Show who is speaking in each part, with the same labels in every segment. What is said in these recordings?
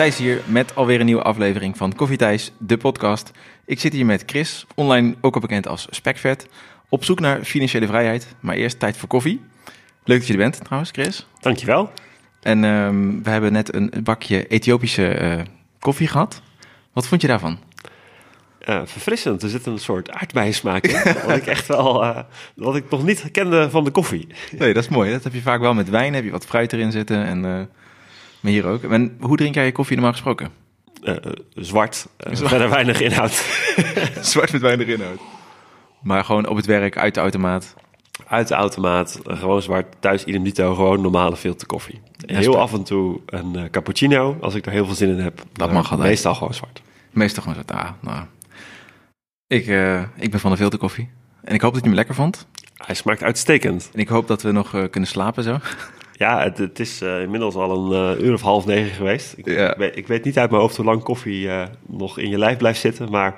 Speaker 1: Thijs hier met alweer een nieuwe aflevering van Koffie Thijs, de podcast. Ik zit hier met Chris, online ook al bekend als Specvet, op zoek naar financiële vrijheid. Maar eerst tijd voor koffie. Leuk dat je er bent trouwens, Chris.
Speaker 2: Dankjewel.
Speaker 1: En ehm, we hebben net een bakje Ethiopische eh, koffie gehad. Wat vond je daarvan?
Speaker 2: Uh, verfrissend. Er zit een soort aardbeiensmaak in. wat ik echt wel, uh, wat ik nog niet kende van de koffie.
Speaker 1: Nee, dat is mooi. Dat heb je vaak wel met wijn. Heb je wat fruit erin zitten en maar hier ook. En hoe drink jij je koffie normaal gesproken?
Speaker 2: zwart. zwart. Verder weinig inhoud.
Speaker 1: zwart met weinig inhoud. Maar gewoon op het werk, uit de automaat.
Speaker 2: Uit de automaat, gewoon zwart. Thuis idem dito, gewoon normale filter koffie. Heel af en toe een cappuccino, als ik er heel veel zin in heb.
Speaker 1: Dat mag altijd.
Speaker 2: Meestal gewoon zwart.
Speaker 1: Meestal gewoon zwart, ah, nou... Ik, ik ben van de filterkoffie. En ik hoop dat je hem lekker vond.
Speaker 2: Hij smaakt uitstekend.
Speaker 1: En ik hoop dat we nog kunnen slapen zo.
Speaker 2: Ja, het, het is uh, inmiddels al een uur of half negen geweest. Ik, ja. ik, weet, ik, weet, niet uit mijn hoofd hoe lang koffie nog in je lijf blijft zitten. Maar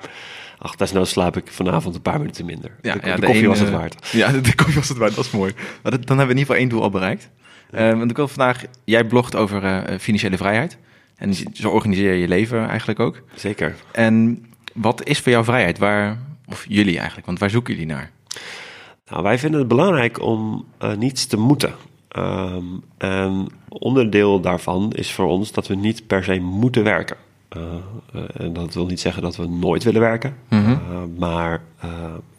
Speaker 2: ach, desnoods slaap ik vanavond een paar minuten minder.
Speaker 1: Ja,
Speaker 2: de,
Speaker 1: ja,
Speaker 2: de, de koffie ene, was het waard.
Speaker 1: Ja, de, de, koffie was het waard. Dat is mooi. Maar dat, dan hebben we in ieder geval één doel al bereikt. Ja. want ik wil vandaag... Jij blogt over financiële vrijheid. En zo organiseer je je leven eigenlijk ook.
Speaker 2: Zeker.
Speaker 1: En wat is voor jou vrijheid? Waar, of jullie eigenlijk, want waar zoeken jullie naar?
Speaker 2: Nou, wij vinden het belangrijk om uh, niets te moeten. Um, en onderdeel daarvan is voor ons dat we niet per se moeten werken. Uh, uh, en dat wil niet zeggen dat we nooit willen werken. Mm -hmm. maar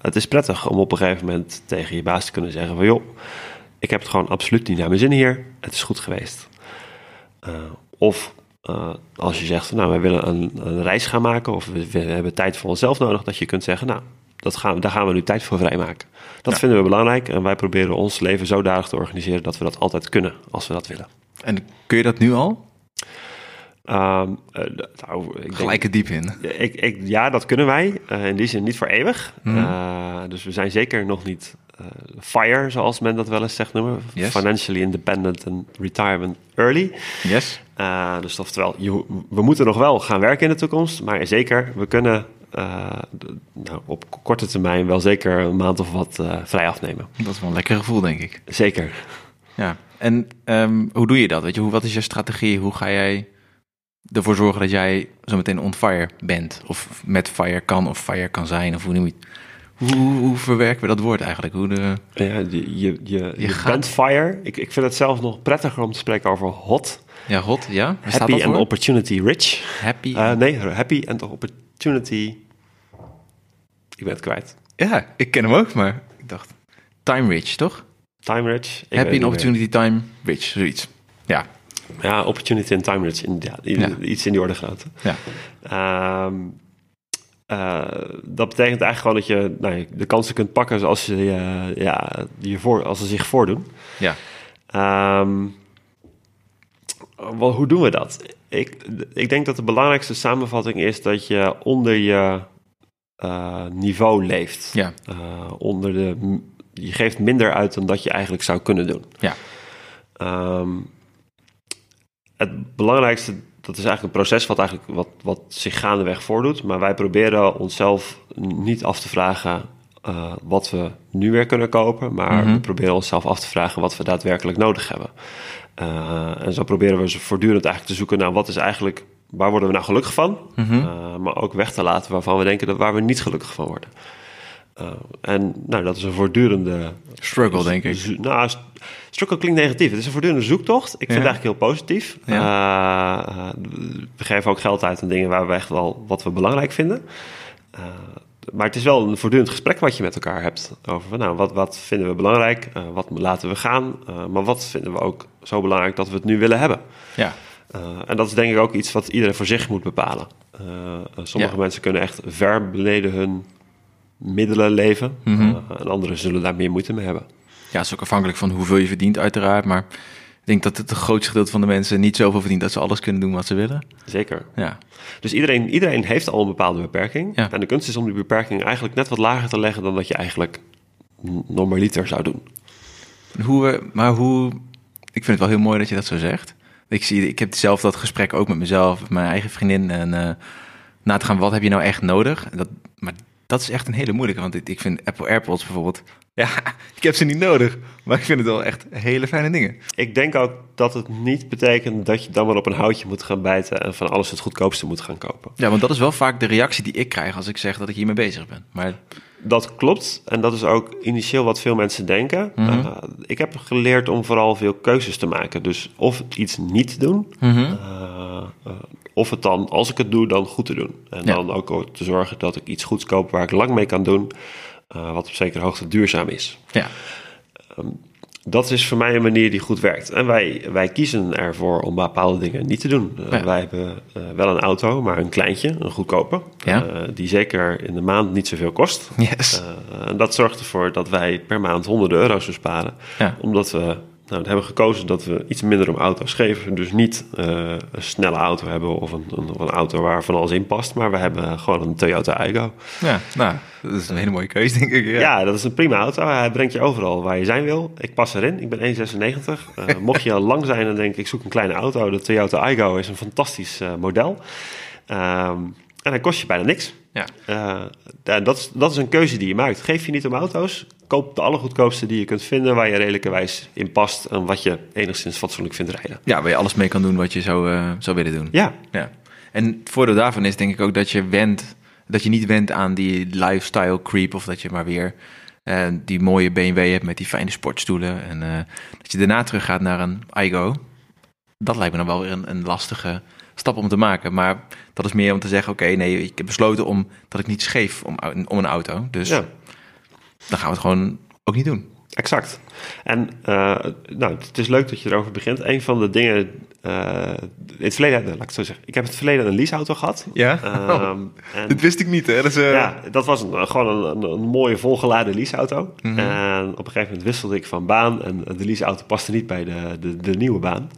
Speaker 2: het is prettig om op een gegeven moment tegen je baas te kunnen zeggen van joh, ik heb het gewoon absoluut niet naar mijn zin hier. Het is goed geweest. of als je zegt, nou, wij willen een, een, reis gaan maken of we, we, hebben tijd voor onszelf nodig, dat je kunt zeggen, nou, dat gaan, daar gaan we nu tijd voor vrijmaken. Dat ja. vinden we belangrijk en wij proberen ons leven zodanig te organiseren dat we dat altijd kunnen als we dat willen.
Speaker 1: En kun je dat nu al?
Speaker 2: Um, uh, nou,
Speaker 1: ik Gelijk het diep in.
Speaker 2: Ik, ik, ja, dat kunnen wij. Uh, in die zin niet voor eeuwig. Mm. Uh, dus we zijn zeker nog niet FIRE, zoals men dat wel eens zegt noemen.
Speaker 1: Yes.
Speaker 2: Financially Independent and Retirement Early.
Speaker 1: Yes.
Speaker 2: Dus oftewel, je, we moeten nog wel gaan werken in de toekomst. Maar zeker, we kunnen uh, nou, op korte termijn wel zeker een maand of wat vrij afnemen.
Speaker 1: Dat is wel een lekker gevoel, denk ik.
Speaker 2: Zeker.
Speaker 1: Ja, en um, hoe doe je dat? Weet je, hoe, wat is je strategie? Hoe ga jij ervoor zorgen dat jij zo meteen on fire bent? Of met fire kan of fire kan zijn? Of hoe noem je het? Hoe, hoe, verwerken we dat woord eigenlijk? Hoe de,
Speaker 2: ja, je, je, je, je bent fire. Ik, ik vind het zelf nog prettiger om te spreken over hot.
Speaker 1: Ja, hot, ja.
Speaker 2: Waar happy and opportunity rich.
Speaker 1: Happy?
Speaker 2: Uh, nee, happy and opportunity... Ik ben het kwijt.
Speaker 1: Ja, ik ken hem ook, maar ik dacht... Time rich, toch?
Speaker 2: Time rich.
Speaker 1: Happy and opportunity meer. time rich, zoiets. Ja.
Speaker 2: Ja, opportunity and time rich. In, ja. Iets in die orde grootte.
Speaker 1: Ja.
Speaker 2: Um, uh, dat betekent eigenlijk gewoon dat je nou, de kansen kunt pakken zoals ze, uh, ja, die voor, als ze zich voordoen.
Speaker 1: Ja.
Speaker 2: Um, wel, hoe doen we dat? Ik, ik denk dat de belangrijkste samenvatting is dat je onder je uh, niveau leeft.
Speaker 1: Ja.
Speaker 2: onder de, je geeft minder uit dan dat je eigenlijk zou kunnen doen.
Speaker 1: Ja.
Speaker 2: Um, het belangrijkste dat is eigenlijk een proces wat, eigenlijk wat, wat zich gaandeweg voordoet. Maar wij proberen onszelf niet af te vragen uh, wat we nu weer kunnen kopen. Maar mm -hmm. we proberen onszelf af te vragen wat we daadwerkelijk nodig hebben. En zo proberen we voortdurend eigenlijk te zoeken naar wat is eigenlijk... Waar worden we nou gelukkig van? Mm -hmm. uh, maar ook weg te laten waarvan we denken dat waar we niet gelukkig van worden. Uh, en nou, dat is een voortdurende...
Speaker 1: Struggle, denk ik.
Speaker 2: Nou, struggle klinkt negatief. Het is een voortdurende zoektocht. Ik vind ja. het eigenlijk heel positief. Ja. Uh, we geven ook geld uit aan dingen waar we echt wel wat we belangrijk vinden. Maar het is wel een voortdurend gesprek wat je met elkaar hebt. Over nou, wat, wat vinden we belangrijk? wat laten we gaan? maar wat vinden we ook zo belangrijk dat we het nu willen hebben?
Speaker 1: Ja.
Speaker 2: En dat is denk ik ook iets wat iedereen voor zich moet bepalen. sommige mensen kunnen echt ver beneden hun middelen leven. Mm -hmm. uh, en anderen zullen daar meer moeite mee hebben.
Speaker 1: Ja, het is ook afhankelijk van hoeveel je verdient uiteraard. Maar ik denk dat het grootste gedeelte van de mensen niet zoveel verdient... dat ze alles kunnen doen wat ze willen.
Speaker 2: Zeker.
Speaker 1: Ja.
Speaker 2: Dus iedereen, iedereen heeft al een bepaalde beperking.
Speaker 1: Ja.
Speaker 2: En de kunst is om die beperking eigenlijk net wat lager te leggen... dan dat je eigenlijk normaliter zou doen.
Speaker 1: Hoe, maar hoe... Ik vind het wel heel mooi dat je dat zo zegt. Ik, zie, ik heb zelf dat gesprek ook met mezelf, met mijn eigen vriendin... en uh, na te gaan, wat heb je nou echt nodig? Dat, maar dat is echt een hele moeilijke. Want ik, vind Apple AirPods bijvoorbeeld... Ja, ik heb ze niet nodig. Maar ik vind het wel echt hele fijne dingen.
Speaker 2: Ik denk ook dat het niet betekent dat je dan maar op een houtje moet gaan bijten en van alles het goedkoopste moet gaan kopen.
Speaker 1: Ja, want dat is wel vaak de reactie die ik krijg als ik zeg dat ik hiermee bezig ben. Maar
Speaker 2: Dat klopt en dat is ook initieel wat veel mensen denken.
Speaker 1: Mhm.
Speaker 2: Uh, ik heb geleerd om vooral veel keuzes te maken. Dus of iets niet doen,
Speaker 1: Mhm.
Speaker 2: uh, uh, of het dan, als ik het doe, dan goed te doen. En
Speaker 1: Ja.
Speaker 2: dan ook te zorgen dat ik iets goeds koop waar ik lang mee kan doen, wat op zekere hoogte duurzaam is.
Speaker 1: ja,
Speaker 2: Dat is voor mij een manier die goed werkt. En wij, wij kiezen ervoor om bepaalde dingen niet te doen. Uh,
Speaker 1: Ja.
Speaker 2: Wij hebben uh, wel een auto, maar een kleintje, een goedkope.
Speaker 1: Ja.
Speaker 2: Uh, die zeker in de maand niet zoveel kost.
Speaker 1: yes.
Speaker 2: En dat zorgt ervoor dat wij per maand honderden euro's besparen.
Speaker 1: Ja.
Speaker 2: Omdat we nou, we hebben gekozen dat we iets minder om auto's geven. Dus niet uh, een snelle auto hebben of een, een, een, auto waar van alles in past. Maar we hebben gewoon een Toyota Aygo.
Speaker 1: Ja, nou, dat is een hele mooie keuze, denk ik.
Speaker 2: Ja. ja. dat is een prima auto. Hij brengt je overal waar je zijn wil. Ik pas erin. Ik ben 1,96. Uh, mocht je lang zijn en denk ik, ik zoek een kleine auto. De Toyota Aygo is een fantastisch uh, model. Um, en hij kost je bijna niks.
Speaker 1: Ja.
Speaker 2: Uh, dat, is, dat is een keuze die je maakt. Geef je niet om auto's. Koop de allergoedkoopste die je kunt vinden, waar je redelijkerwijs in past en wat je enigszins fatsoenlijk vindt rijden.
Speaker 1: Ja, waar je alles mee kan doen wat je zou, uh, zou willen doen.
Speaker 2: Ja.
Speaker 1: ja. En het voordeel daarvan is denk ik ook dat je wendt, dat je niet wendt aan die lifestyle creep of dat je maar weer uh, die mooie BMW hebt met die fijne sportstoelen en uh, dat je daarna teruggaat naar een iGo. Dat lijkt me dan wel weer een, een lastige stap om te maken. Maar dat is meer om te zeggen: oké, okay, nee, ik heb besloten om dat ik niet scheef om, om een auto. Dus
Speaker 2: ja.
Speaker 1: dan gaan we het gewoon ook niet doen.
Speaker 2: Exact. En uh, nou, het is leuk dat je erover begint. Een van de dingen. Uh, in het verleden, laat ik het zo zeggen. Ik heb in het verleden een leaseauto gehad.
Speaker 1: Ja.
Speaker 2: Oh,
Speaker 1: Um, en, dat wist ik niet, hè? Dat is, uh...
Speaker 2: Ja, dat was een, gewoon een, een, een, mooie volgeladen leaseauto. Mm -hmm. En op een gegeven moment wisselde ik van baan. En de leaseauto paste niet bij de, de, de nieuwe baan.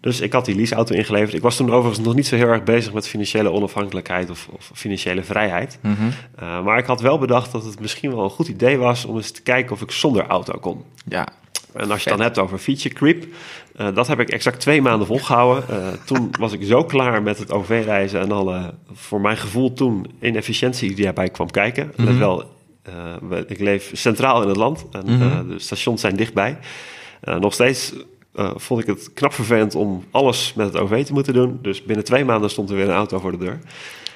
Speaker 2: Dus ik had die leaseauto ingeleverd. Ik was toen overigens nog niet zo heel erg bezig met financiële onafhankelijkheid of, of financiële vrijheid.
Speaker 1: Mm -hmm.
Speaker 2: uh, maar ik had wel bedacht dat het misschien wel een goed idee was om eens te kijken of ik zonder auto kon.
Speaker 1: Ja.
Speaker 2: En als je het dan hebt over feature creep, uh, dat heb ik exact twee maanden volgehouden. Uh, toen was ik zo klaar met het OV-reizen en alle, voor mijn gevoel toen, inefficiëntie die daarbij kwam kijken. Mm -hmm. wel, ik leef centraal in het land en mm -hmm. de stations zijn dichtbij. nog steeds uh, vond ik het knap vervelend om alles met het OV te moeten doen. Dus binnen twee maanden stond er weer een auto voor de deur.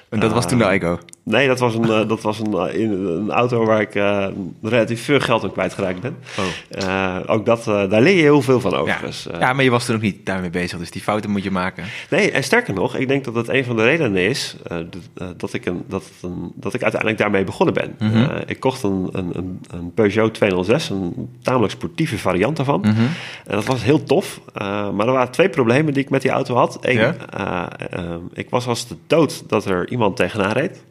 Speaker 1: En dat uh, was toen de ICO?
Speaker 2: Nee, dat was een, uh, dat was een, een, auto waar ik relatief veel geld aan kwijtgeraakt ben.
Speaker 1: Oh.
Speaker 2: ook dat, daar leer je heel veel van over.
Speaker 1: Ja. Ja, maar je was er ook niet daarmee bezig, dus die fouten moet je maken.
Speaker 2: Nee, en sterker nog, ik denk dat dat een van de redenen is dat, ik een, dat, een, dat ik uiteindelijk daarmee begonnen ben.
Speaker 1: Mm -hmm.
Speaker 2: ik kocht een, een, een, Peugeot 206, een tamelijk sportieve variant daarvan.
Speaker 1: Mm -hmm.
Speaker 2: En dat was heel tof, maar er waren twee problemen die ik met die auto had. Eén,
Speaker 1: ja?
Speaker 2: ik was als de dood dat er iemand tegenaan reed.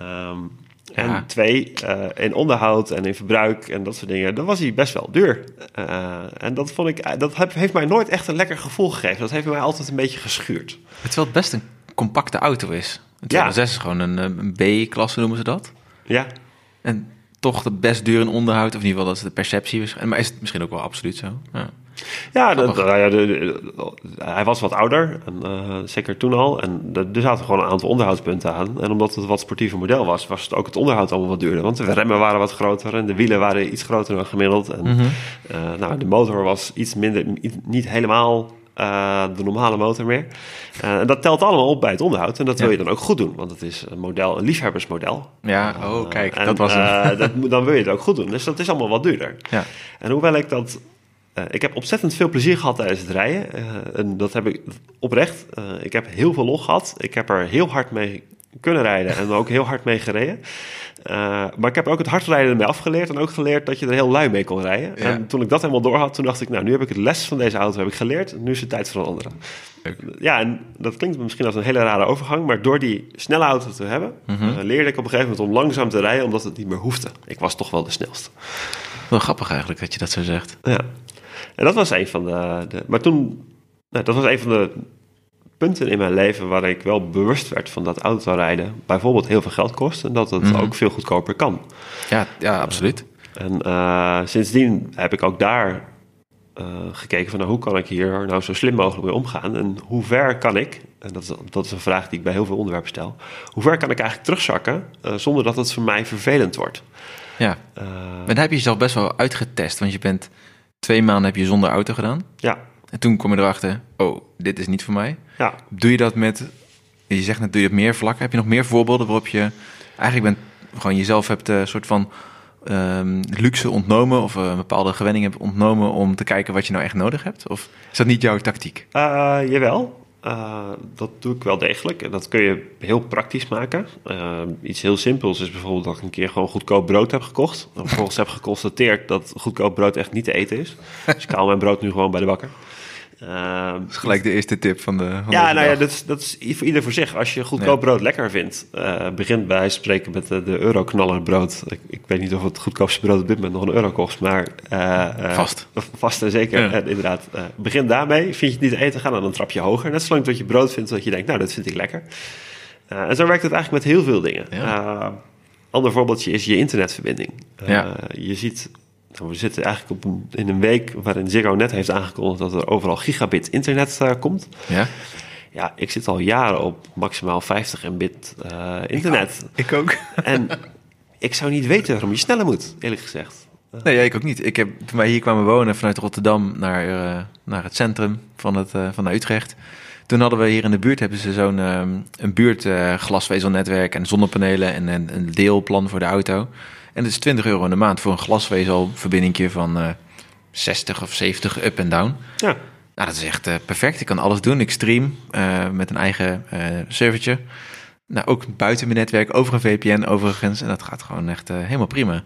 Speaker 2: Um, en ja. twee, uh, in onderhoud en in verbruik en dat soort dingen, dan was hij best wel duur. Uh, en dat vond ik, dat heeft mij nooit echt een lekker gevoel gegeven. Dat heeft mij altijd een beetje geschuurd.
Speaker 1: Terwijl het best een compacte auto is. Een 206 ja. is gewoon een, een B-klasse, noemen ze dat.
Speaker 2: Ja.
Speaker 1: En toch de best duur in onderhoud, of in ieder geval dat is de perceptie. Maar is het misschien ook wel absoluut zo? Ja.
Speaker 2: Ja, de, de, hij was wat ouder, en, uh, zeker toen al. En er zaten gewoon een aantal onderhoudspunten aan. En omdat het wat sportiever model was, was het ook het onderhoud allemaal wat duurder. Want de remmen waren wat groter en de wielen waren iets groter dan gemiddeld. En
Speaker 1: mm -hmm.
Speaker 2: uh, nou, de motor was iets minder, niet helemaal uh, de normale motor meer. Uh, en dat telt allemaal op bij het onderhoud. En dat wil
Speaker 1: Ja.
Speaker 2: je dan ook goed doen, want het is een model, een liefhebbersmodel.
Speaker 1: Ja, oh kijk,
Speaker 2: En,
Speaker 1: dat was
Speaker 2: eh, dat, moet- dan wil je het ook goed doen. Dus dat is allemaal wat duurder.
Speaker 1: ja.
Speaker 2: En hoewel ik dat. Eh, ik heb ontzettend veel plezier gehad tijdens het rijden. eh, en dat heb ik oprecht. eh, ik heb heel veel log gehad. Ik heb er heel hard mee kunnen rijden en ook heel hard mee gereden. Maar ik heb ook het hardrijden ermee afgeleerd en ook geleerd dat je er heel lui mee kon rijden.
Speaker 1: Ja.
Speaker 2: En toen ik dat helemaal door had, toen dacht ik, nou, nu heb ik het les van deze auto heb ik geleerd. Nu is het tijd voor een andere.
Speaker 1: Leuk.
Speaker 2: Ja, en dat klinkt misschien als een hele rare overgang, maar door die snelle auto te hebben,
Speaker 1: Mhm.
Speaker 2: leerde ik op een gegeven moment om langzaam te rijden, omdat het niet meer hoefde. Ik was toch wel de snelste.
Speaker 1: Wel grappig eigenlijk dat je dat zo zegt.
Speaker 2: Ja. En dat was een van de. de maar toen. Nou, dat was een van de punten in mijn leven waar ik wel bewust werd van dat autorijden bijvoorbeeld heel veel geld kost en dat het
Speaker 1: Mhm.
Speaker 2: ook veel goedkoper kan.
Speaker 1: Ja, ja absoluut.
Speaker 2: En eh, sindsdien heb ik ook daar eh, gekeken van nou, hoe kan ik hier nou zo slim mogelijk mee omgaan en hoe ver kan ik, en dat is, dat is een vraag die ik bij heel veel onderwerpen stel, hoe ver kan ik eigenlijk terugzakken eh, zonder dat het voor mij vervelend wordt?
Speaker 1: Ja.
Speaker 2: Eh,
Speaker 1: Maar daar heb je jezelf best wel uitgetest, want je bent twee maanden heb je zonder auto gedaan.
Speaker 2: ja,
Speaker 1: En toen kom je erachter, oh, dit is niet voor mij.
Speaker 2: ja.
Speaker 1: Doe je dat met, je zegt net, doe je het meer vlakken? Heb je nog meer voorbeelden waarop je eigenlijk bent, gewoon jezelf hebt een soort van ehm, luxe ontnomen of eh, een bepaalde gewenning hebt ontnomen om te kijken wat je nou echt nodig hebt? Of is dat niet jouw tactiek?
Speaker 2: Eh, jawel, Eh, dat doe ik wel degelijk. En dat kun je heel praktisch maken. Eh, iets heel simpels is bijvoorbeeld dat ik een keer gewoon goedkoop brood heb gekocht. En vervolgens heb geconstateerd dat goedkoop brood echt niet te eten is. Dus ik haal mijn brood nu gewoon bij de bakker. Eh,
Speaker 1: Dat is gelijk de eerste tip van de. Van
Speaker 2: ja, nou ja, dat is, dat is voor ieder voor zich. Als je goedkoop brood lekker vindt, eh begint bij spreken met de, de euroknaller brood. Ik, ik weet niet of het goedkoopste brood op dit moment nog een euro kost, maar... eh, eh,
Speaker 1: Vast.
Speaker 2: Vast en zeker,
Speaker 1: Ja.
Speaker 2: inderdaad. Begin daarmee, vind je het niet te eten, ga dan een trapje hoger. Net zolang dat je brood vindt dat je denkt, nou, dat vind ik lekker. En zo werkt het eigenlijk met heel veel dingen.
Speaker 1: Ja.
Speaker 2: Ander voorbeeldje is je internetverbinding.
Speaker 1: Ja.
Speaker 2: Je ziet, nou, we zitten eigenlijk op een, in een week waarin Ziggo net heeft aangekondigd dat er overal gigabit internet eh, komt.
Speaker 1: Ja,
Speaker 2: Ja, ik zit al jaren op maximaal 50 mbit eh, internet.
Speaker 1: ik ook.
Speaker 2: En ik zou niet weten waarom je sneller moet, eerlijk gezegd.
Speaker 1: Nee, ja, ik ook niet. Ik heb, toen wij hier kwamen wonen vanuit Rotterdam naar, eh, naar het centrum van, het, eh, van Utrecht. Toen hadden we hier in de buurt hebben ze zo'n ehm, een buurt eh, glasvezelnetwerk en zonnepanelen en een, een deelplan voor de auto. En dat is 20 euro in de maand voor een glasvezelverbinding van eh 60 of 70 up en down.
Speaker 2: Ja,
Speaker 1: Nou, dat is echt eh, perfect. Ik kan alles doen. Ik stream eh, met een eigen servertje. Nou, ook buiten mijn netwerk, over een VPN overigens. En dat gaat gewoon echt helemaal prima.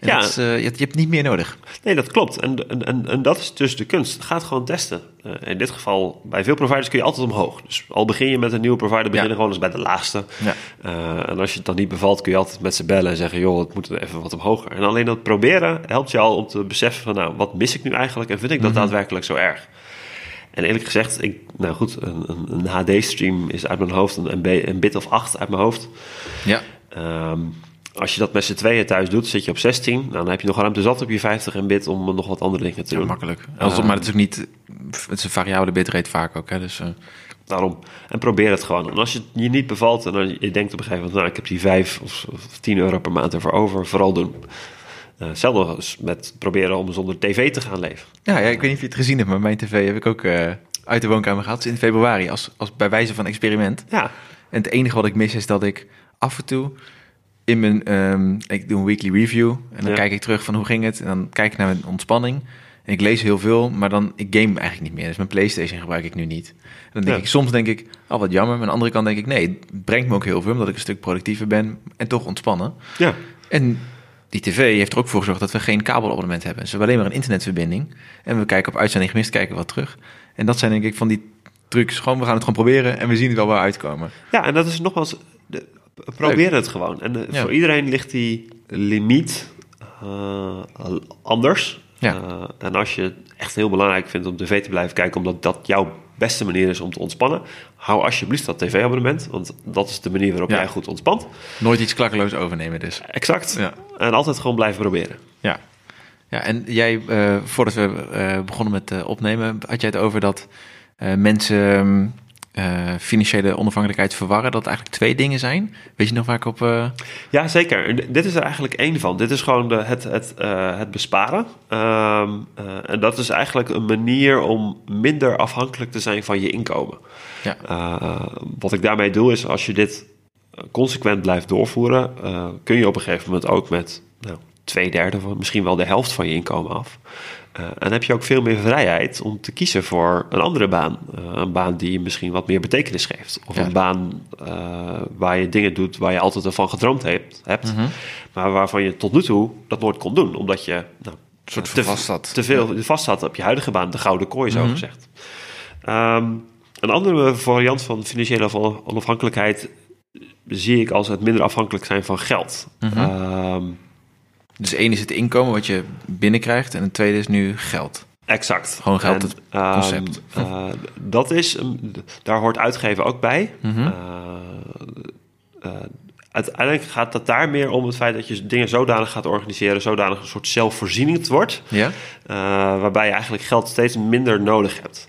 Speaker 1: En
Speaker 2: Ja.
Speaker 1: is, eh, je, hebt- je hebt niet meer nodig.
Speaker 2: nee, dat klopt. En, en, en, en dat is dus de kunst. Ga het gewoon testen. Eh, in dit geval, bij veel providers kun je altijd omhoog. Dus al begin je met een nieuwe provider, begin je
Speaker 1: Ja.
Speaker 2: gewoon eens bij de laagste.
Speaker 1: Ja.
Speaker 2: Eh, en als je het dan niet bevalt, kun je altijd met ze bellen en zeggen: joh, het moet even wat omhoger. En alleen dat proberen helpt je al om te beseffen van, nou, wat mis ik nu eigenlijk en vind ik dat daadwerkelijk zo erg? En eerlijk gezegd, ik, nou goed, een, een, een HD-stream is uit mijn hoofd een, een bit of 8 uit mijn hoofd.
Speaker 1: Ja,
Speaker 2: Ehm, als je dat met z'n tweeën thuis doet, zit je op 16. Nou, dan heb je nog ruimte zat op je 50 mbit om nog wat andere dingen te
Speaker 1: ja
Speaker 2: doen.
Speaker 1: makkelijk. Als, maar het is ook niet... Het is een variabele bitrate vaak ook. Hè, dus, eh,
Speaker 2: Daarom. En probeer het gewoon. En als je het je niet bevalt en dan je denkt op een gegeven moment, nou, ik heb die 5 of, of 10 euro per maand ervoor over, vooral doen. Eh, hetzelfde als met proberen om zonder tv te gaan leven.
Speaker 1: ja, ja, ik weet niet of je het gezien hebt, maar mijn tv heb ik ook eh, uit de woonkamer gehad. in februari, als, als bij wijze van experiment.
Speaker 2: Ja,
Speaker 1: En het enige wat ik mis is dat ik af en toe in mijn... ehm, ik doe een weekly review en dan
Speaker 2: Ja.
Speaker 1: kijk ik terug van hoe ging het. En dan kijk ik naar mijn ontspanning. En ik lees heel veel, maar dan ik game eigenlijk niet meer. Dus mijn Playstation gebruik ik nu niet. En dan denk
Speaker 2: Ja.
Speaker 1: ik, soms denk ik, oh wat jammer. Maar aan de andere kant denk ik, nee, het brengt me ook heel veel. Omdat ik een stuk productiever ben en toch ontspannen.
Speaker 2: ja.
Speaker 1: En die tv heeft er ook voor gezorgd dat we geen kabelabonnement hebben. Dus we hebben alleen maar een internetverbinding. En we kijken op uitzending gemist, kijken wat terug. En dat zijn denk ik van die trucs. Gewoon, we gaan het gewoon proberen en we zien het wel waar uitkomen.
Speaker 2: ja, en dat is nogmaals, de, probeer het gewoon. En eh,
Speaker 1: Ja.
Speaker 2: voor iedereen ligt die limiet eh, anders.
Speaker 1: Ja.
Speaker 2: Eh, en als je het echt heel belangrijk vindt om tv te blijven kijken, omdat dat jouw beste manier is om te ontspannen, hou alsjeblieft dat tv-abonnement, want dat is de manier waarop
Speaker 1: Ja.
Speaker 2: jij goed ontspant.
Speaker 1: Nooit iets klakkeloos overnemen dus.
Speaker 2: Exact.
Speaker 1: Ja.
Speaker 2: En altijd gewoon blijven proberen.
Speaker 1: Ja. Ja, en jij, voordat we begonnen met opnemen, had jij het over dat mensen eh, financiële onafhankelijkheid verwarren. Dat het eigenlijk twee dingen zijn. Weet je nog waar ik op... eh,
Speaker 2: Ja, zeker. Dit is er eigenlijk één van. Dit is gewoon de, het, het, eh, het besparen. Ehm, eh, en dat is eigenlijk een manier om minder afhankelijk te zijn van je inkomen.
Speaker 1: Ja.
Speaker 2: Wat ik daarmee doe is, als je dit consequent blijft doorvoeren, kun je op een gegeven moment ook met nou, twee derde van misschien wel de helft van je inkomen af. Eh, en heb je ook veel meer vrijheid om te kiezen voor een andere baan. Eh, een baan die je misschien wat meer betekenis geeft. Of
Speaker 1: Ja.
Speaker 2: een baan eh, waar je dingen doet waar je altijd ervan gedroomd hebt, hebt maar waarvan je tot nu toe dat nooit kon doen. Omdat je nou,
Speaker 1: soort
Speaker 2: te,
Speaker 1: vast zat.
Speaker 2: te veel vast zat op je huidige baan, de gouden kooi
Speaker 1: Mhm.
Speaker 2: zo gezegd. Ehm, een andere variant van financiële on- onafhankelijkheid zie ik als het minder afhankelijk zijn van geld.
Speaker 1: Mhm.
Speaker 2: Ehm,
Speaker 1: Dus één is het inkomen wat je binnenkrijgt en het tweede is nu geld.
Speaker 2: exact.
Speaker 1: Gewoon geld,
Speaker 2: En,
Speaker 1: het
Speaker 2: ehm,
Speaker 1: concept.
Speaker 2: eh, dat is, daar hoort uitgeven ook bij.
Speaker 1: Mhm.
Speaker 2: Eh, eh, uiteindelijk gaat het daar meer om het feit dat je dingen zodanig gaat organiseren, zodanig een soort zelfvoorzienend wordt,
Speaker 1: Ja?
Speaker 2: waarbij je eigenlijk geld steeds minder nodig hebt.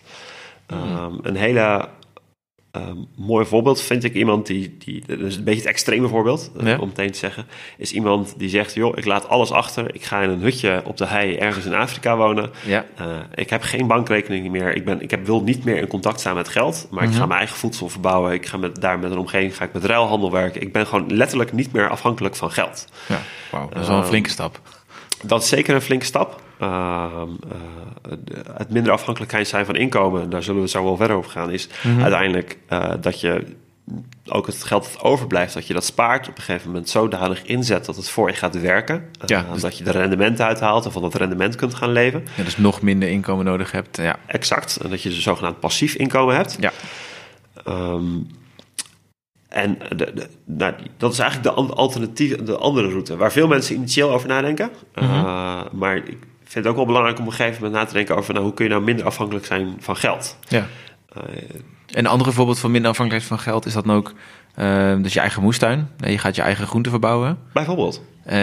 Speaker 2: Ehm, een hele ehm, mooi voorbeeld vind ik iemand die, die dat is een beetje het extreme voorbeeld, eh, om meteen te zeggen, is iemand die zegt, joh, ik laat alles achter, ik ga in een hutje op de hei ergens in Afrika wonen,
Speaker 1: Ja.
Speaker 2: eh, ik heb geen bankrekening meer. Ik, ben, ik heb, wil niet meer in contact staan met geld. Maar ik ga mijn eigen voedsel verbouwen. Ik ga met, daar met een omgeving ga ik met ruilhandel werken. Ik ben gewoon letterlijk niet meer afhankelijk van geld.
Speaker 1: ja. Wauw, dat is wel een flinke stap.
Speaker 2: Dat is zeker een flinke stap. Ehm, eh, de- het minder afhankelijkheid zijn van inkomen, daar zullen we zo wel verder over gaan, is uiteindelijk eh, dat je ook het geld dat overblijft, dat je dat spaart op een gegeven moment zodanig inzet dat het voor je gaat werken. Eh,
Speaker 1: Ja, dus-
Speaker 2: Dat je er rendement uithaalt en van dat rendement kunt gaan leven.
Speaker 1: Ja, dus nog minder inkomen nodig hebt. Ja.
Speaker 2: Exact. En dat je dus zogenaamd passief inkomen hebt.
Speaker 1: Ja.
Speaker 2: Ehm, en de, de- nou, dat is eigenlijk de alternatieve, de andere route, waar veel mensen initieel over nadenken. Uh, maar ik vind het ook wel belangrijk om op een gegeven moment na te denken over nou, hoe kun je nou minder afhankelijk zijn van geld.
Speaker 1: ja.
Speaker 2: Uh,
Speaker 1: Een ander voorbeeld van minder afhankelijkheid van geld is dat dan ook... eh, dus je eigen moestuin. Je gaat je eigen groenten verbouwen.
Speaker 2: bijvoorbeeld,
Speaker 1: Eh,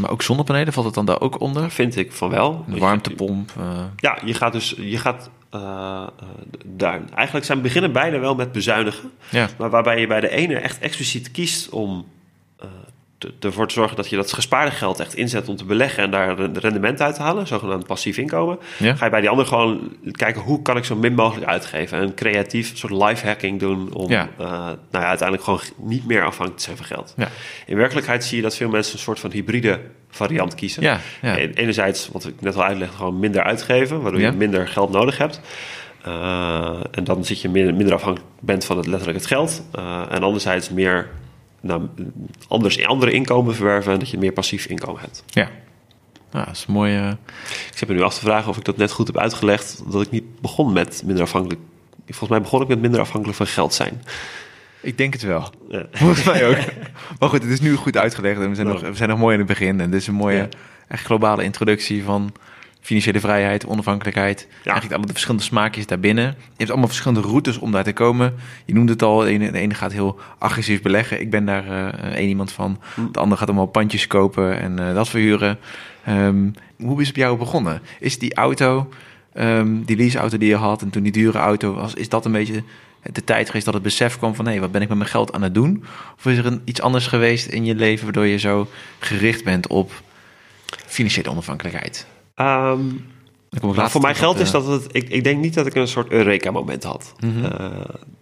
Speaker 1: maar ook zonnepanelen, valt het dan daar ook onder?
Speaker 2: vind ik van wel.
Speaker 1: Een warmtepomp. eh,
Speaker 2: Ja, je gaat dus, je gaat uh, daar. Eigenlijk zijn beginnen beide wel met bezuinigen.
Speaker 1: ja.
Speaker 2: Maar waarbij je bij de ene echt expliciet kiest om uh, te, ervoor te zorgen dat je dat gespaarde geld echt inzet om te beleggen en daar een rendement uit te halen, zogenaamd passief inkomen.
Speaker 1: Ja.
Speaker 2: Ga je bij die andere gewoon kijken hoe kan ik zo min mogelijk uitgeven en creatief soort life hacking doen om
Speaker 1: Ja.
Speaker 2: uh, nou ja, uiteindelijk gewoon niet meer afhankelijk te zijn van geld.
Speaker 1: Ja.
Speaker 2: In werkelijkheid zie je dat veel mensen een soort van hybride variant kiezen.
Speaker 1: Ja, ja.
Speaker 2: En- Enerzijds, wat ik net al uitlegde, gewoon minder uitgeven, waardoor je minder geld nodig hebt. Uh, en dan zit je minder, minder afhankelijk bent van het, letterlijk het geld. Uh, en anderzijds meer nou, anders, andere inkomen verwerven en dat je meer passief inkomen hebt.
Speaker 1: Ja. Ja, dat is een mooie...
Speaker 2: Ik zit me nu af te vragen of ik dat net goed heb uitgelegd. Dat ik niet begon met minder afhankelijk. Volgens mij begon ik met minder afhankelijk van geld zijn.
Speaker 1: Ik denk het wel.
Speaker 2: Ja.
Speaker 1: Volgens mij ook. Maar goed, het is nu goed uitgelegd en we zijn, nog, we zijn nog mooi in het begin. En dit is een mooie,
Speaker 2: Ja.
Speaker 1: echt globale introductie van financiële vrijheid, onafhankelijkheid. Eigenlijk alle de verschillende smaakjes daarbinnen. Je hebt allemaal verschillende routes om daar te komen. Je noemde het al, de ene, de ene gaat heel agressief beleggen. Ik ben daar eh één iemand van. De andere gaat allemaal pandjes kopen en eh, dat verhuren. Ehm, hoe is het bij jou begonnen? Is die auto, ehm, die leaseauto die je had en toen die dure auto was, is dat een beetje de tijd geweest dat het besef kwam van hé, wat ben ik met mijn geld aan het doen? Of is er een, iets anders geweest in je leven waardoor je zo gericht bent op financiële onafhankelijkheid?
Speaker 2: Um, nou, voor mij geldt is dat het. Ik, ik denk niet dat ik een soort Eureka-moment had.
Speaker 1: Mhm.
Speaker 2: Uh,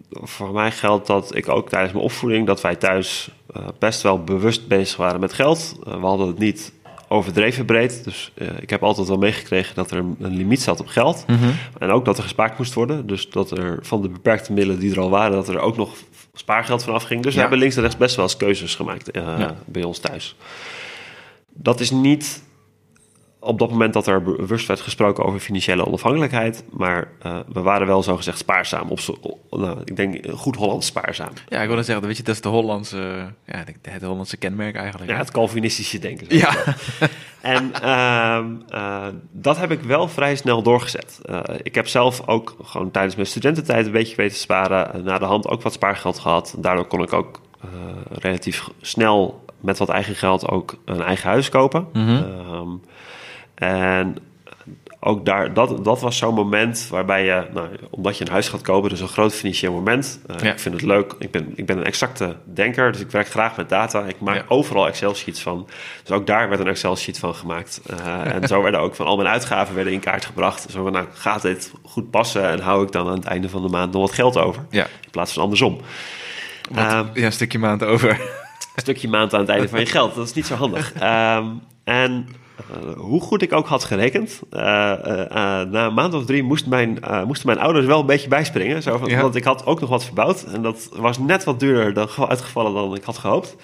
Speaker 2: voor mij geldt dat ik ook tijdens mijn opvoeding, dat wij thuis uh, best wel bewust bezig waren met geld. Uh, we hadden het niet overdreven breed. Dus ik heb altijd wel meegekregen dat er een, een limiet zat op geld.
Speaker 1: Mhm.
Speaker 2: En ook dat er gespaard moest worden. Dus dat er van de beperkte middelen die er al waren, dat er ook nog spaargeld van afging. Dus
Speaker 1: Ja.
Speaker 2: we hebben links en rechts best wel eens keuzes gemaakt
Speaker 1: Ja.
Speaker 2: bij ons thuis. Dat is niet op dat moment dat er bewust werd gesproken over financiële onafhankelijkheid. Maar uh, we waren wel zogezegd spaarzaam. Op zo, nou, ik denk goed Hollands spaarzaam.
Speaker 1: Ja, ik wil zeggen, weet je, dat is de Hollandse, ja, het Hollandse kenmerk eigenlijk.
Speaker 2: Ja,
Speaker 1: hè?
Speaker 2: het Calvinistische denken.
Speaker 1: ja.
Speaker 2: En uh, uh, dat heb ik wel vrij snel doorgezet. Ik heb zelf ook gewoon tijdens mijn studententijd een beetje weten sparen. Na de hand ook wat spaargeld gehad. Daardoor kon ik ook relatief snel met wat eigen geld ook een eigen huis kopen. Um, en ook daar, dat, dat was zo'n moment waarbij je, nou, omdat je een huis gaat kopen, dus een groot financieel moment. Uh,
Speaker 1: Ja.
Speaker 2: Ik vind het leuk. Ik ben, ik ben een exacte denker, dus ik werk graag met data. Ik maak
Speaker 1: Ja.
Speaker 2: overal Excel-sheets van. Dus ook daar werd een Excel-sheet van gemaakt. Uh, en zo werden ook van al mijn uitgaven werden in kaart gebracht. Zo van, nou, gaat dit goed passen en hou ik dan aan het einde van de maand nog wat geld over?
Speaker 1: ja.
Speaker 2: In plaats van andersom. Ehm,
Speaker 1: ja, een stukje maand over.
Speaker 2: een stukje maand aan het einde van je geld. Dat is niet zo handig. Um, en uh, hoe goed ik ook had gerekend, uh, uh, na een maand of drie moest mijn, moesten mijn ouders wel een beetje bijspringen. Zo van,
Speaker 1: Ja.
Speaker 2: Want ik had ook nog wat verbouwd en dat was net wat duurder dan, uitgevallen dan ik had gehoopt.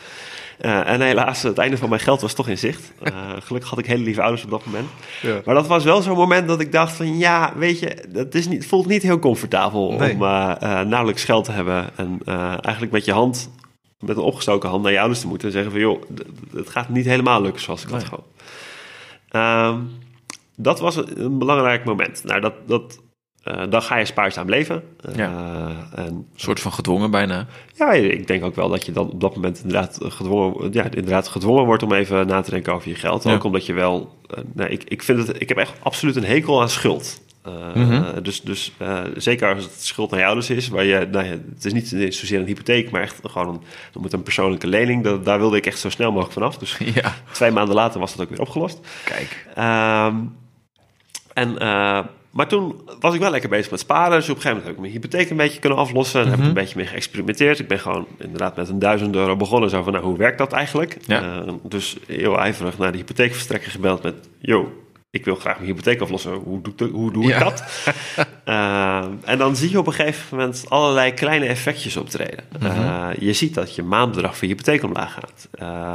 Speaker 2: en helaas, het einde van mijn geld was toch in zicht. gelukkig had ik hele lieve ouders op dat moment.
Speaker 1: Ja.
Speaker 2: Maar dat was wel zo'n moment dat ik dacht van ja, weet je, dat is niet, voelt niet heel comfortabel
Speaker 1: Nee.
Speaker 2: om nauwelijks geld te hebben. En eigenlijk met je hand met een opgestoken hand naar je ouders te moeten en zeggen van joh, het gaat niet helemaal lukken zoals ik had gehoopt. Um, dat was een belangrijk moment. Nou, dat, dat eh, dan ga je spaarzaam leven. Eh,
Speaker 1: Ja.
Speaker 2: en,
Speaker 1: Een soort van gedwongen bijna.
Speaker 2: ja, ik denk ook wel dat je dan op dat moment inderdaad gedwongen, ja, inderdaad gedwongen wordt om even na te denken over je geld.
Speaker 1: Ja.
Speaker 2: Ook omdat je wel, eh, nou, ik, ik, vind het, ik heb echt absoluut een hekel aan schuld. Eh,
Speaker 1: Mhm.
Speaker 2: Dus, dus eh, zeker als het schuld naar je ouders is, waar je, nou ja, het is niet zozeer een hypotheek, maar echt gewoon een, dan moet een persoonlijke lening. Dat, daar wilde ik echt zo snel mogelijk vanaf. Dus
Speaker 1: Ja,
Speaker 2: twee maanden later was dat ook weer opgelost.
Speaker 1: kijk.
Speaker 2: Ehm, en, eh, maar toen was ik wel lekker bezig met sparen. Dus op een gegeven moment heb ik mijn hypotheek een beetje kunnen aflossen. En heb ik
Speaker 1: Mhm.
Speaker 2: een beetje mee geëxperimenteerd. Ik ben gewoon inderdaad met een duizend euro begonnen. Zo van, nou, hoe werkt dat eigenlijk?
Speaker 1: Ja.
Speaker 2: Dus heel ijverig naar de hypotheekverstrekker gebeld met... Yo, ik wil graag mijn hypotheek aflossen. Hoe doe, hoe doe ik
Speaker 1: Ja.
Speaker 2: dat? Eh, en dan zie je op een gegeven moment allerlei kleine effectjes optreden. Eh, je ziet dat je maandbedrag voor je hypotheek omlaag gaat. Eh,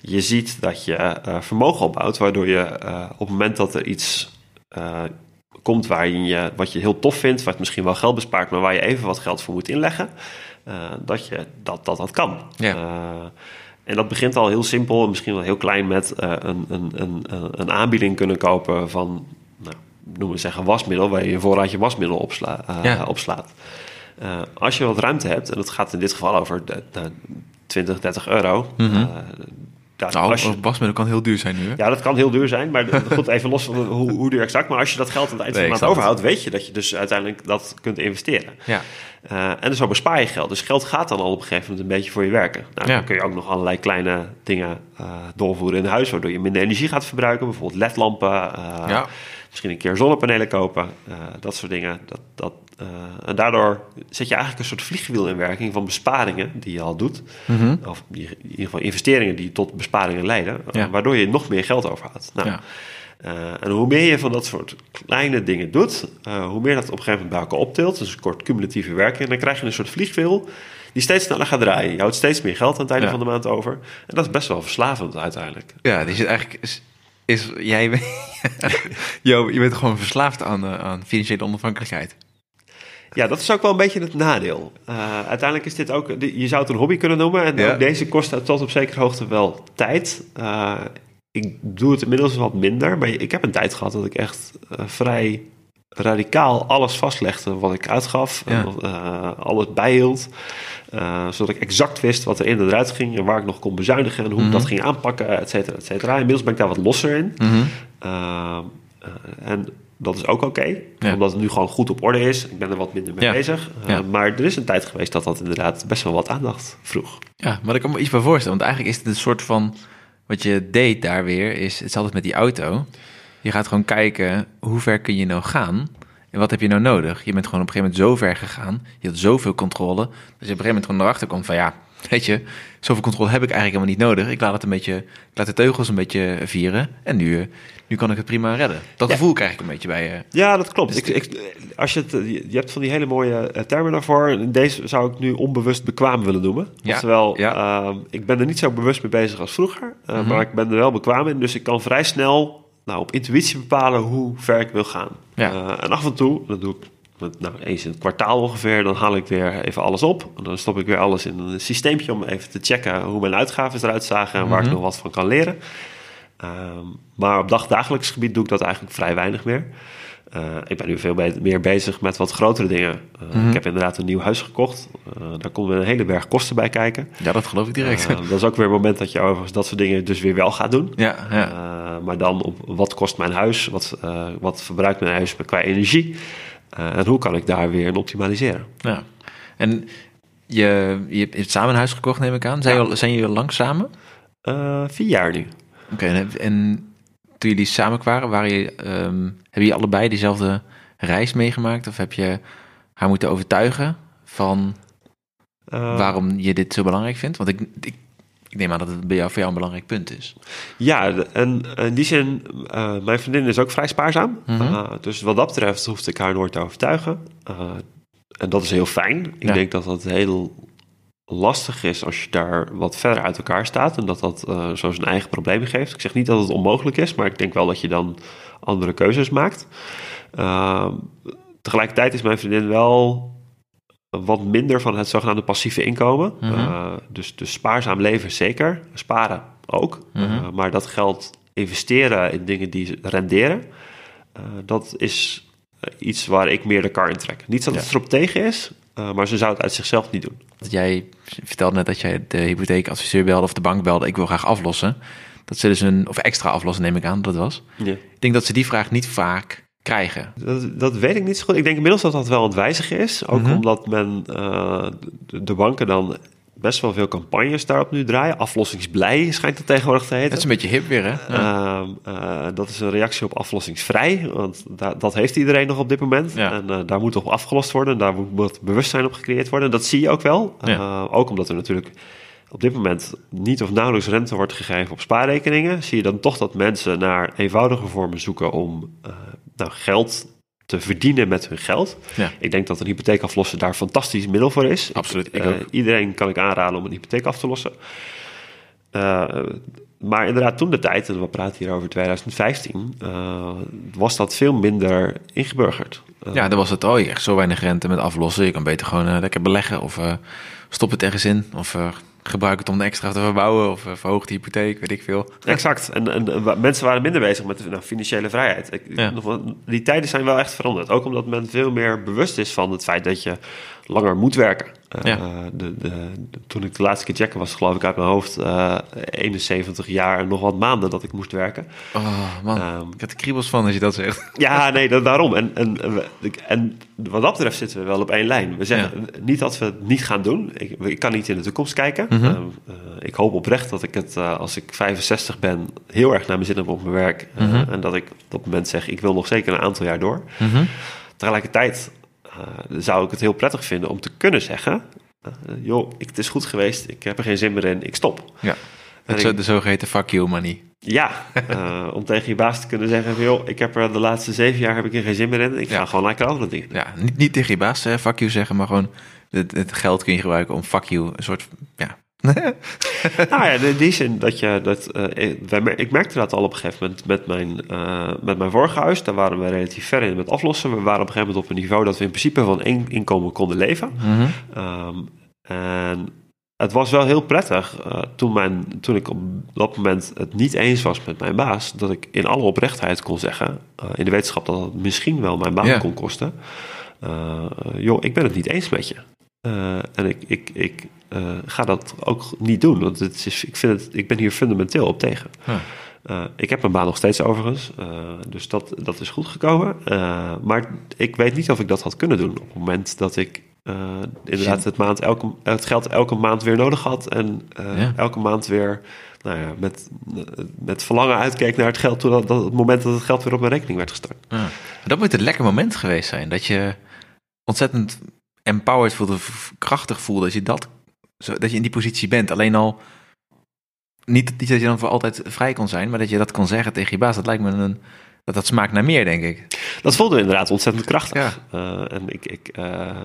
Speaker 2: je ziet dat je eh, vermogen opbouwt, waardoor je op het moment dat er iets komt waarin je, wat je heel tof vindt, wat misschien wel geld bespaart, maar waar je even wat geld voor moet inleggen, dat, je, dat, dat dat kan.
Speaker 1: Ja.
Speaker 2: En dat begint al heel simpel, en misschien wel heel klein, met eh, een, een, een, een aanbieding kunnen kopen van, nou, noemen we zeggen, wasmiddel, waar je je voorraadje wasmiddel opsla, eh,
Speaker 1: Ja.
Speaker 2: opslaat. Eh, als je wat ruimte hebt, en dat gaat in dit geval over de, de 20, 30 euro.
Speaker 1: Mhm.
Speaker 2: daar,
Speaker 1: Nou,
Speaker 2: als je,
Speaker 1: wasmiddel kan heel duur zijn nu, hè?
Speaker 2: ja, dat kan heel duur zijn, maar goed, even los van hoe, hoe duur exact. Maar als je dat geld aan het eind van de maand overhoudt, weet je dat je dus uiteindelijk dat kunt investeren.
Speaker 1: Ja.
Speaker 2: Eh, en zo bespaar je geld. Dus geld gaat dan al op een gegeven moment een beetje voor je werken. Nou,
Speaker 1: Ja.
Speaker 2: Dan kun je ook nog allerlei kleine dingen eh, doorvoeren in huis, waardoor je minder energie gaat verbruiken. Bijvoorbeeld ledlampen, eh,
Speaker 1: Ja.
Speaker 2: misschien een keer zonnepanelen kopen, dat soort dingen. Dat, dat, en daardoor zet je eigenlijk een soort vliegwiel in werking van besparingen die je al doet.
Speaker 1: Mhm.
Speaker 2: Of in ieder geval investeringen die tot besparingen leiden,
Speaker 1: Ja.
Speaker 2: waardoor je nog meer geld overhoudt. Nou, Eh, en hoe meer je van dat soort kleine dingen doet, eh, hoe meer dat op een gegeven moment bij elkaar optilt. Dus een kort cumulatieve werking. En dan krijg je een soort vliegwiel die steeds sneller gaat draaien. Je houdt steeds meer geld aan het einde
Speaker 1: Ja.
Speaker 2: van de maand over. En dat is best wel verslavend uiteindelijk.
Speaker 1: Ja, die zit eigenlijk... Is, is, jij, Jo, je bent gewoon verslaafd aan, eh, aan financiële onafhankelijkheid.
Speaker 2: Ja, dat is ook wel een beetje het nadeel. Eh, uiteindelijk is dit ook, je zou het een hobby kunnen noemen. En
Speaker 1: Ja.
Speaker 2: ook deze kost tot op zekere hoogte wel tijd. Ik doe het inmiddels wat minder. Maar ik heb een tijd gehad dat ik echt eh, vrij radicaal alles vastlegde wat ik uitgaf.
Speaker 1: Ja.
Speaker 2: En, eh, alles bijhield. Eh, zodat ik exact wist wat er in en eruit ging. En waar ik nog kon bezuinigen. En hoe ik
Speaker 1: Mhm.
Speaker 2: dat ging aanpakken, et cetera, et cetera. Inmiddels ben ik daar wat losser in.
Speaker 1: Mhm.
Speaker 2: En dat is ook oké,
Speaker 1: Ja.
Speaker 2: omdat het nu gewoon goed op orde is. Ik ben er wat minder mee
Speaker 1: Ja.
Speaker 2: bezig. Uh. Maar er is een tijd geweest dat dat inderdaad best wel wat aandacht vroeg.
Speaker 1: Ja, maar ik kan me iets bij voorstellen. Want eigenlijk is het een soort van... Wat je deed daar weer, is... Het is altijd met die auto. Je gaat gewoon kijken, hoe ver kun je nou gaan? En wat heb je nou nodig? Je bent gewoon op een gegeven moment zo ver gegaan. Je had zoveel controle. Dat je op een gegeven moment gewoon erachter komt van... Ja, weet je, zoveel controle heb ik eigenlijk helemaal niet nodig. Ik laat het een beetje... Ik laat de teugels een beetje vieren. En nu, eh, nu kan ik het prima redden. Dat
Speaker 2: Ja.
Speaker 1: gevoel krijg ik een beetje bij je.
Speaker 2: Ja, dat klopt.
Speaker 1: Dus
Speaker 2: Ik, ik, als je, het, eh, je hebt van die hele mooie eh, termen daarvoor. Deze zou ik nu onbewust bekwaam willen noemen.
Speaker 1: Ja,
Speaker 2: Oftewel,
Speaker 1: ja.
Speaker 2: ehm, ik ben er niet zo bewust mee bezig als vroeger. eh,
Speaker 1: Mhm.
Speaker 2: Maar ik ben er wel bekwaam in. Dus ik kan vrij snel nou, op intuïtie bepalen hoe ver ik wil gaan.
Speaker 1: Ja.
Speaker 2: Eh, en af en toe, dat doe ik nou, eens in het kwartaal ongeveer, dan haal ik weer even alles op. En dan stop ik weer alles in een systeempje om even te checken hoe mijn uitgaven eruit zagen en waar ik
Speaker 1: Mhm.
Speaker 2: nog wat van kan leren. Ehm, maar op dagdagelijks gebied doe ik dat eigenlijk vrij weinig meer. Eh, ik ben nu veel be- meer bezig met wat grotere dingen. Eh,
Speaker 1: Mhm.
Speaker 2: Ik heb inderdaad een nieuw huis gekocht. Eh, daar komt weer een hele berg kosten bij kijken.
Speaker 1: Ja, dat geloof ik direct.
Speaker 2: Dat is ook weer een moment dat je overigens dat soort dingen dus weer wel gaat doen.
Speaker 1: ja, ja.
Speaker 2: Maar dan op wat kost mijn huis? Wat, wat verbruikt mijn huis qua energie? Eh, en hoe kan ik daar weer in optimaliseren?
Speaker 1: Ja. En je, je hebt samen een huis gekocht, neem ik aan. Zijn,
Speaker 2: Ja.
Speaker 1: jullie, zijn jullie lang samen?
Speaker 2: Eh, vier jaar nu.
Speaker 1: Oké, en, toen jullie samen waren, waren je, ehm, hebben jullie allebei diezelfde reis meegemaakt? Of heb je haar moeten overtuigen van
Speaker 2: Eh,
Speaker 1: waarom je dit zo belangrijk vindt? Want ik, ik, ik neem aan dat het bij jou, voor jou een belangrijk punt is.
Speaker 2: Ja, en in die zin, eh, mijn vriendin is ook vrij spaarzaam.
Speaker 1: Mhm.
Speaker 2: Eh, dus wat dat betreft hoefde ik haar nooit te overtuigen. Eh, en dat is heel fijn. Ik
Speaker 1: Ja.
Speaker 2: denk dat dat heel lastig is als je daar wat verder uit elkaar staat. En dat dat zo zijn eigen problemen geeft. Ik zeg niet dat het onmogelijk is, maar ik denk wel dat je dan andere keuzes maakt. Tegelijkertijd is mijn vriendin wel wat minder van het zogenaamde passieve inkomen.
Speaker 1: Mhm.
Speaker 2: Eh, dus, dus spaarzaam leven zeker, sparen ook.
Speaker 1: Mhm.
Speaker 2: Eh, maar dat geld investeren in dingen die renderen, eh, dat is iets waar ik meer de kar in trek. Niet dat
Speaker 1: Ja.
Speaker 2: het erop tegen is, maar ze zou het uit zichzelf niet doen.
Speaker 1: Jij vertelde net dat jij de hypotheekadviseur belde of de bank belde. Ik wil graag aflossen. Dat ze dus een, of extra aflossen neem ik aan dat het was.
Speaker 2: Ja.
Speaker 1: Ik denk dat ze die vraag niet vaak krijgen.
Speaker 2: Dat, dat weet ik niet zo goed. Ik denk inmiddels dat dat wel aan het wijzigen is. Ook
Speaker 1: Mhm.
Speaker 2: omdat men eh, de, de banken dan best wel veel campagnes daarop nu draaien. Aflossingsblij schijnt het tegenwoordig te heten.
Speaker 1: Dat is een beetje hip weer, hè? Ja.
Speaker 2: Ehm, eh, dat is een reactie op aflossingsvrij, want da- dat heeft iedereen nog op dit moment.
Speaker 1: Ja.
Speaker 2: En eh, daar moet op afgelost worden, daar moet bewustzijn op gecreëerd worden. Dat zie je ook wel.
Speaker 1: Ja.
Speaker 2: Eh, ook omdat er natuurlijk op dit moment niet of nauwelijks rente wordt gegeven op spaarrekeningen, zie je dan toch dat mensen naar eenvoudige vormen zoeken om eh, nou, geld te verdienen met hun geld.
Speaker 1: Ja.
Speaker 2: Ik denk dat een hypotheek aflossen daar een fantastisch middel voor is.
Speaker 1: Absoluut, ik ook.
Speaker 2: iedereen kan ik aanraden om een hypotheek af te lossen. Eh, maar inderdaad, toen de tijd, en we praten hier over 2015, eh, was dat veel minder ingeburgerd. Eh,
Speaker 1: ja, dan was het, oh, je echt zo weinig rente met aflossen. Je kan beter gewoon lekker beleggen of stop het ergens in. Of gebruik het om de extra te verbouwen of uh, verhoog de hypotheek, weet ik veel.
Speaker 2: Exact. En, en, mensen waren minder bezig met nou, financiële vrijheid. Ik,
Speaker 1: Ja.
Speaker 2: die tijden zijn wel echt veranderd. Ook omdat men veel meer bewust is van het feit dat je langer moet werken. Eh,
Speaker 1: Ja.
Speaker 2: de, de, de- toen ik de laatste keer checken was, geloof ik uit mijn hoofd, eh 71 jaar en nog wat maanden dat ik moest werken.
Speaker 1: Oh man,
Speaker 2: Ehm,
Speaker 1: ik heb er kriebels van als je dat zegt.
Speaker 2: Ja, nee, dat, daarom. En, en, en we- en wat dat betreft zitten we wel op één lijn. We zeggen niet dat we het niet gaan doen. Ik, ik kan niet in de toekomst kijken.
Speaker 1: Mhm.
Speaker 2: Ehm, eh, ik hoop oprecht dat ik het, eh, als ik 65 ben, heel erg naar mijn zin heb op mijn werk. Eh,
Speaker 1: Mhm.
Speaker 2: En dat ik op dat moment zeg, ik wil nog zeker een aantal jaar door.
Speaker 1: Mhm.
Speaker 2: Tegelijkertijd eh, zou ik het heel prettig vinden om te kunnen zeggen... eh, joh, ik, het is goed geweest, ik heb er geen zin meer in, ik stop.
Speaker 1: Ja, het
Speaker 2: ik-
Speaker 1: de zogeheten fuck you money.
Speaker 2: ja, eh, om tegen je baas te kunnen zeggen: van, joh, ik heb er de laatste zeven jaar heb ik er geen zin meer in. Ik ga gewoon lekker andere dingen.
Speaker 1: Ja, niet, niet tegen je baas eh, fuck you zeggen, maar gewoon het, het geld kun je gebruiken om fuck you een soort, ja.
Speaker 2: Nou ja, in die zin dat je dat. eh, ik- wij ik merkte dat al op een gegeven moment met mijn, eh, met mijn vorige huis. Daar waren we relatief ver in met aflossen. We waren op een gegeven moment op een niveau dat we in principe van één inkomen konden leven.
Speaker 1: Mhm.
Speaker 2: Ehm, en het was wel heel prettig eh, toen, mijn, toen ik op dat moment het niet eens was met mijn baas, dat ik in alle oprechtheid kon zeggen, in de wetenschap dat het misschien wel mijn baan kon kosten. joh, ik ben het niet eens met je. Eh, en ik, ik, ik eh, ga dat ook niet doen, want het is, ik, vind het, ik ben hier fundamenteel op tegen. Eh, ik heb mijn baan nog steeds overigens, dus dat, dat is goed gekomen. Maar ik weet niet of ik dat had kunnen doen op het moment dat ik inderdaad het, maand elke, het geld elke maand weer nodig had. En
Speaker 1: Ja.
Speaker 2: elke maand weer nou ja, met, met verlangen uitkeek naar het geld. Toen dat, dat het moment dat het geld weer op mijn rekening werd gestort.
Speaker 1: Dat moet een lekker moment geweest zijn. Dat je ontzettend empowered voelde, krachtig voelde. Dat je, dat, zo, dat je in die positie bent. Alleen al, niet, niet dat je dan voor altijd vrij kon zijn, maar dat je dat kon zeggen tegen je baas. Dat lijkt me een, dat, dat smaakt naar meer, denk ik.
Speaker 2: Dat voelde inderdaad ontzettend krachtig.
Speaker 1: Ja.
Speaker 2: Eh, en ik, ik, eh, eh,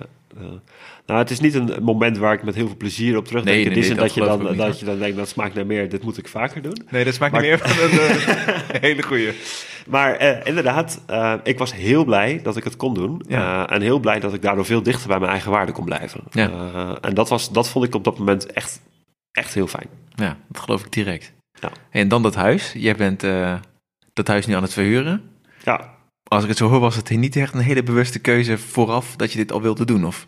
Speaker 2: nou, het is niet een moment waar ik met heel veel plezier op terugdenk.
Speaker 1: Nee,
Speaker 2: in
Speaker 1: nee,
Speaker 2: die
Speaker 1: nee,
Speaker 2: zin
Speaker 1: dat
Speaker 2: dat, je dan,
Speaker 1: niet,
Speaker 2: dat je dan denkt, dat smaakt naar meer, dit moet ik vaker doen.
Speaker 1: Nee, dat smaakt
Speaker 2: Maar-
Speaker 1: niet meer van een eh, hele goeie.
Speaker 2: Maar eh, inderdaad, eh, ik was heel blij dat ik het kon doen.
Speaker 1: Ja.
Speaker 2: Eh, en heel blij dat ik daardoor veel dichter bij mijn eigen waarde kon blijven.
Speaker 1: Ja.
Speaker 2: Eh, en dat, was, dat vond ik op dat moment echt, echt heel fijn.
Speaker 1: Ja, dat geloof ik direct.
Speaker 2: Ja.
Speaker 1: En dan dat huis. Jij bent eh, dat huis nu aan het verhuren.
Speaker 2: Ja,
Speaker 1: Als ik het zo hoor, was het niet echt een hele bewuste keuze vooraf dat je dit al wilde doen? Of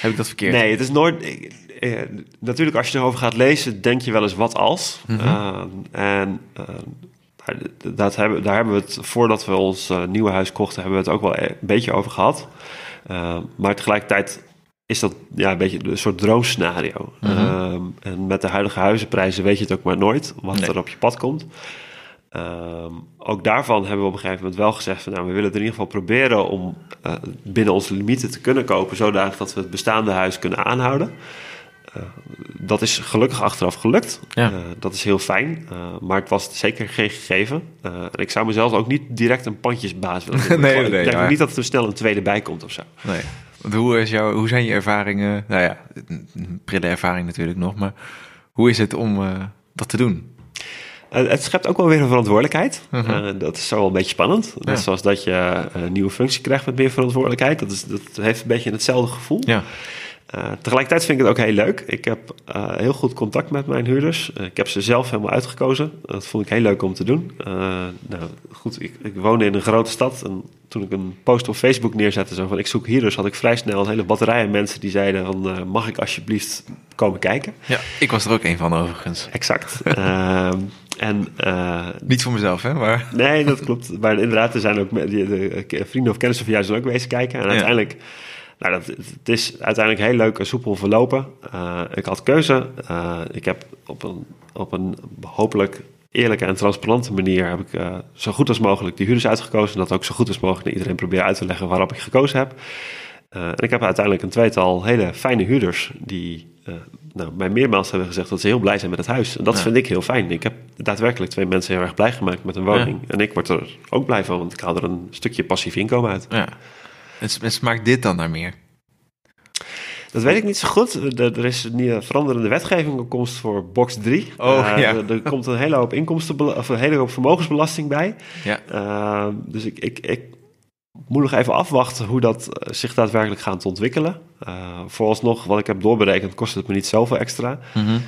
Speaker 1: heb ik dat verkeerd?
Speaker 2: nee, het is nooit... eh, eh, natuurlijk, als je erover gaat lezen, denk je wel eens wat als.
Speaker 1: Mhm.
Speaker 2: Eh, en eh, dat hebben, daar hebben we het, voordat we ons nieuwe huis kochten, hebben we het ook wel een beetje over gehad. Eh, maar tegelijkertijd is dat ja, een beetje een soort droomscenario. Ehm, en met de huidige huizenprijzen weet je het ook maar nooit wat
Speaker 1: Nee.
Speaker 2: er op je pad komt. Ehm, ook daarvan hebben we op een gegeven moment wel gezegd: van, nou, we willen het in ieder geval proberen om eh, binnen onze limieten te kunnen kopen, zodanig dat we het bestaande huis kunnen aanhouden. Eh, dat is gelukkig achteraf gelukt.
Speaker 1: Ja.
Speaker 2: Eh, dat is heel fijn, maar het was zeker geen gegeven. En ik zou mezelf ook niet direct een pandjesbaas willen doen.
Speaker 1: Nee,
Speaker 2: Ik
Speaker 1: nee,
Speaker 2: denk
Speaker 1: ja.
Speaker 2: niet dat er snel een tweede bij komt of zo.
Speaker 1: Nee. Want hoe, is jouw, hoe zijn je ervaringen? Nou ja, prille ervaring natuurlijk nog, maar hoe is het om dat te doen?
Speaker 2: Eh, het schept ook wel weer een verantwoordelijkheid.
Speaker 1: Mhm.
Speaker 2: Eh, dat is zo wel een beetje spannend. Net
Speaker 1: Ja.
Speaker 2: zoals dat je een nieuwe functie krijgt met meer verantwoordelijkheid. Dat, is, dat heeft een beetje hetzelfde gevoel.
Speaker 1: Ja,
Speaker 2: Uh, tegelijkertijd vind ik het ook heel leuk. Ik heb uh, heel goed contact met mijn huurders. Uh, ik heb ze zelf helemaal uitgekozen. Dat vond ik heel leuk om te doen. nou, goed, ik, ik, woonde in een grote stad. En toen ik een post op Facebook neerzette, zo van ik zoek hier, dus had ik vrij snel een hele batterij aan mensen die zeiden van mag ik alsjeblieft komen kijken.
Speaker 1: Ja, ik was er ook een van overigens.
Speaker 2: Exact. En,
Speaker 1: Niet voor mezelf, hè? Maar...
Speaker 2: Nee, dat klopt. Maar inderdaad, er zijn ook de, de, vrienden of kennissen van jou zijn ook bezig kijken. En uiteindelijk... Nou, dat, het is uiteindelijk heel leuk en soepel verlopen. Uh, ik had keuze. Uh, ik heb op een, op een hopelijk eerlijke en transparante manier heb ik zo goed als mogelijk die huurders uitgekozen. En dat ook zo goed als mogelijk naar iedereen proberen uit te leggen waarop ik gekozen heb. En ik heb uiteindelijk een tweetal hele fijne huurders die nou, mij meermaals hebben gezegd dat ze heel blij zijn met het huis. En dat ja. vind ik heel fijn. Ik heb daadwerkelijk twee mensen heel erg blij gemaakt met een woning. Ja. En ik word er ook blij van, want ik haal er een stukje passief inkomen uit.
Speaker 1: Ja. En smaakt dit dan naar meer?
Speaker 2: Dat weet ik niet zo goed. Er is een veranderende wetgeving op komst voor box 3.
Speaker 1: Oh, uh,
Speaker 2: ja. er, komt een hele hoop inkomsten of een hele hoop vermogensbelasting bij.
Speaker 1: Ja.
Speaker 2: Uh, dus ik, ik, ik moet nog even afwachten hoe dat eh, zich daadwerkelijk gaat ontwikkelen. Uh, vooralsnog, wat ik heb doorberekend, kost het me niet zoveel extra.
Speaker 1: Mm -hmm.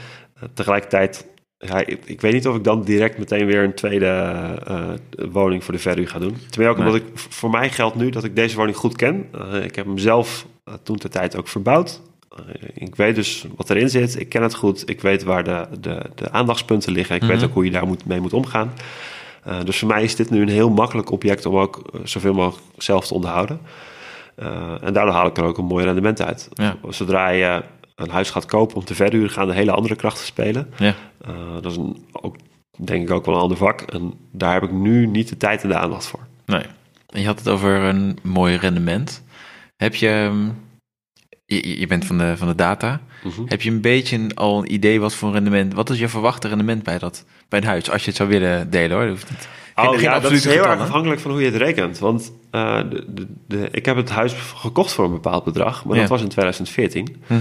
Speaker 2: tegelijkertijd ja, ik, ik, weet niet of ik dan direct meteen weer een tweede uh, woning voor de verhuur ga doen. Terwijl ook omdat ik, voor mij geldt nu dat ik deze woning goed ken. Ik heb hem zelf toen de tijd ook verbouwd. ik weet dus wat erin zit. Ik ken het goed. Ik weet waar de, de, de aandachtspunten liggen. Ik mm -hmm. weet ook hoe je daar moet, mee moet omgaan. Dus voor mij is dit nu een heel makkelijk object om ook zoveel mogelijk zelf te onderhouden. en daardoor haal ik er ook een mooi rendement uit.
Speaker 1: Ja.
Speaker 2: Zodra je een huis gaat kopen om te verhuren, gaan er hele andere krachten spelen.
Speaker 1: Ja.
Speaker 2: Uh, dat is een, ook, denk ik ook wel een ander vak. En daar heb ik nu niet de tijd en de aandacht voor.
Speaker 1: Nee. En je had het over een mooi rendement. Heb je, ehm, je, je bent van de, van de data.
Speaker 2: -hmm.
Speaker 1: Heb je een beetje een, al een idee wat voor rendement, wat is je verwachte rendement bij dat, bij het huis? Als je het zou willen delen hoor. Hoeft niet.
Speaker 2: Geen, oh, geen ja, dat is heel erg afhankelijk van hoe je het rekent. Want uh, de, de, de, ik heb het huis gekocht voor een bepaald bedrag, maar
Speaker 1: Ja.
Speaker 2: dat was in 2014.
Speaker 1: Mhm.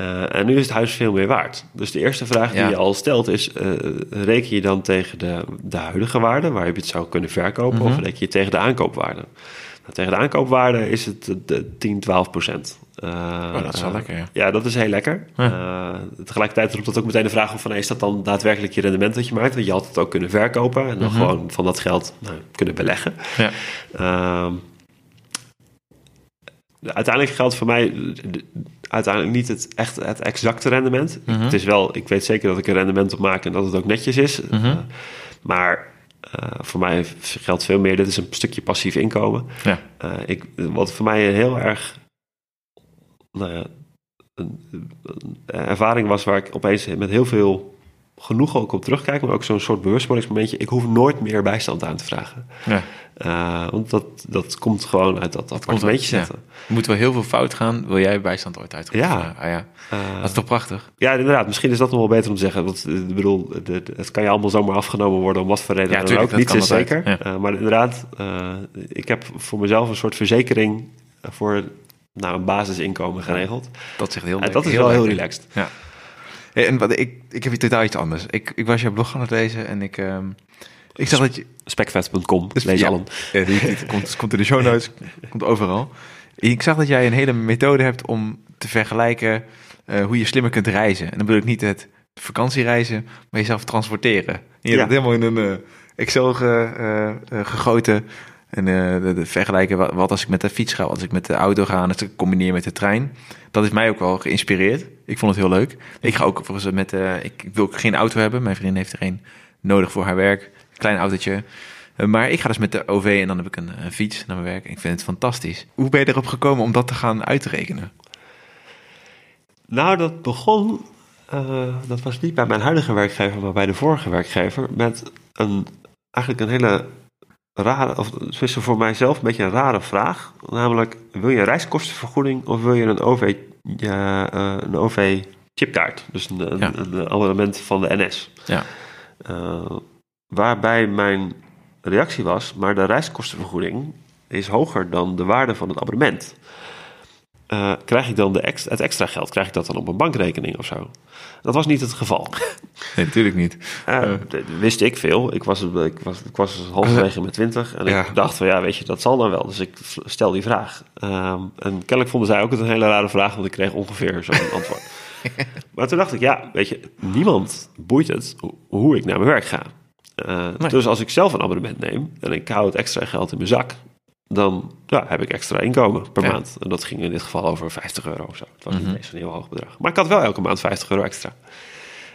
Speaker 2: Uh, en nu is het huis veel meer waard. Dus de eerste vraag die je al stelt is: uh, reken je dan tegen de, de huidige waarde, waar je het zou kunnen verkopen,
Speaker 1: Mhm.
Speaker 2: of reken je tegen de aankoopwaarde? Nou, tegen de aankoopwaarde is het eh, de 10, 12 procent. Uh,
Speaker 1: Oh, dat is wel
Speaker 2: uh,
Speaker 1: lekker, ja.
Speaker 2: Ja, dat is heel lekker. Uh, tegelijkertijd roept dat ook meteen de vraag op van... is dat dan daadwerkelijk je rendement dat je maakt? Want je had het ook kunnen verkopen... en dan
Speaker 1: Mhm.
Speaker 2: gewoon van dat geld nou, kunnen beleggen.
Speaker 1: Ja.
Speaker 2: Ehm, uiteindelijk geldt voor mij de- uiteindelijk niet het echt het exacte rendement.
Speaker 1: Mhm.
Speaker 2: Het is wel, ik weet zeker dat ik een rendement op maak en dat het ook netjes is.
Speaker 1: Mhm.
Speaker 2: Maar uh, voor mij geldt veel meer, dit is een stukje passief inkomen.
Speaker 1: Ja.
Speaker 2: Uh, ik, wat voor mij een heel erg nou ja, een, een ervaring was waar ik opeens met heel veel genoegen ook op terugkijk, maar ook zo'n soort bewustwordingsmomentje. Ik hoef nooit meer bijstand aan te vragen.
Speaker 1: Ja.
Speaker 2: Uh, want dat, dat komt gewoon uit dat appartementje
Speaker 1: ja.
Speaker 2: zetten.
Speaker 1: Er moet wel heel veel fout gaan, wil jij bijstand ooit uitgeven?
Speaker 2: Ja.
Speaker 1: Ah, ja.
Speaker 2: Uh,
Speaker 1: Dat is toch prachtig?
Speaker 2: ja, inderdaad. Misschien is dat nog wel beter om te zeggen. Want eh, ik bedoel, de, het kan je allemaal zomaar afgenomen worden om wat voor reden
Speaker 1: Ja,
Speaker 2: dan ook. Niets
Speaker 1: kan
Speaker 2: is zeker.
Speaker 1: ja.
Speaker 2: Uh, maar inderdaad, ik heb voor mezelf een soort verzekering voor nou, een basisinkomen geregeld.
Speaker 1: Dat zegt heel
Speaker 2: En dat is wel heel relaxed.
Speaker 1: Ja. Hey, en wat, ik, ik heb totaal iets anders. Ik, ik was jouw blog aan het lezen en ik, um, ik zag dat je...
Speaker 2: Specvet.com,
Speaker 1: Dus,
Speaker 2: lees
Speaker 1: ja,
Speaker 2: allen.
Speaker 1: Ja, die, die komt, komt in de show notes, komt overal. Ik zag dat jij een hele methode hebt om te vergelijken uh, hoe je slimmer kunt reizen. En dan bedoel ik niet het vakantiereizen, maar jezelf transporteren. Je hebt
Speaker 2: Ja.
Speaker 1: het helemaal in een uh, Excel ge, uh, gegoten. En uh, vergelijken wat, als ik met de fiets ga, als ik met de auto ga, en ik combineer met de trein. Dat is mij ook wel geïnspireerd. Ik vond het heel leuk. Ik ga ook volgens met, uh, ik wil geen auto hebben. Mijn vriendin heeft er een nodig voor haar werk. Klein autootje. Uh, maar ik ga dus met de OV en dan heb ik een, een fiets naar mijn werk. Ik vind het fantastisch. Hoe ben je erop gekomen om dat te gaan uitrekenen?
Speaker 2: Nou, dat begon, dat was niet bij mijn huidige werkgever, maar bij de vorige werkgever, met een, eigenlijk een hele rare, of tenminste voor mijzelf een beetje een rare vraag. Namelijk, wil je een reiskostenvergoeding of wil je een OV, ja, uh, een OV chipkaart? Dus een,
Speaker 1: Ja.
Speaker 2: een, een abonnement van de NS.
Speaker 1: Ja.
Speaker 2: Uh, waarbij mijn reactie was, maar de reiskostenvergoeding is hoger dan de waarde van het abonnement. Eh, krijg ik dan de ex het extra geld, krijg ik dat dan op een bankrekening of zo? Dat was niet het geval.
Speaker 1: Nee, natuurlijk niet.
Speaker 2: Uh, wist ik veel. Ik was, ik was, ik was halverwege met twintig. En ik dacht van ja, weet je, dat zal dan wel. Dus ik stel die vraag. Um, en kennelijk vonden zij ook het een hele rare vraag, want ik kreeg ongeveer zo'n antwoord. maar toen dacht ik, ja, weet je, niemand boeit het hoe ik naar mijn werk ga. Uh, nee. Dus als ik zelf een abonnement neem en ik hou het extra geld in mijn zak, dan ja, heb ik extra inkomen per ja. maand. En dat ging in dit geval over 50 euro of zo. Het was mm -hmm. niet eens een heel hoog bedrag. Maar ik had wel elke maand 50 euro extra.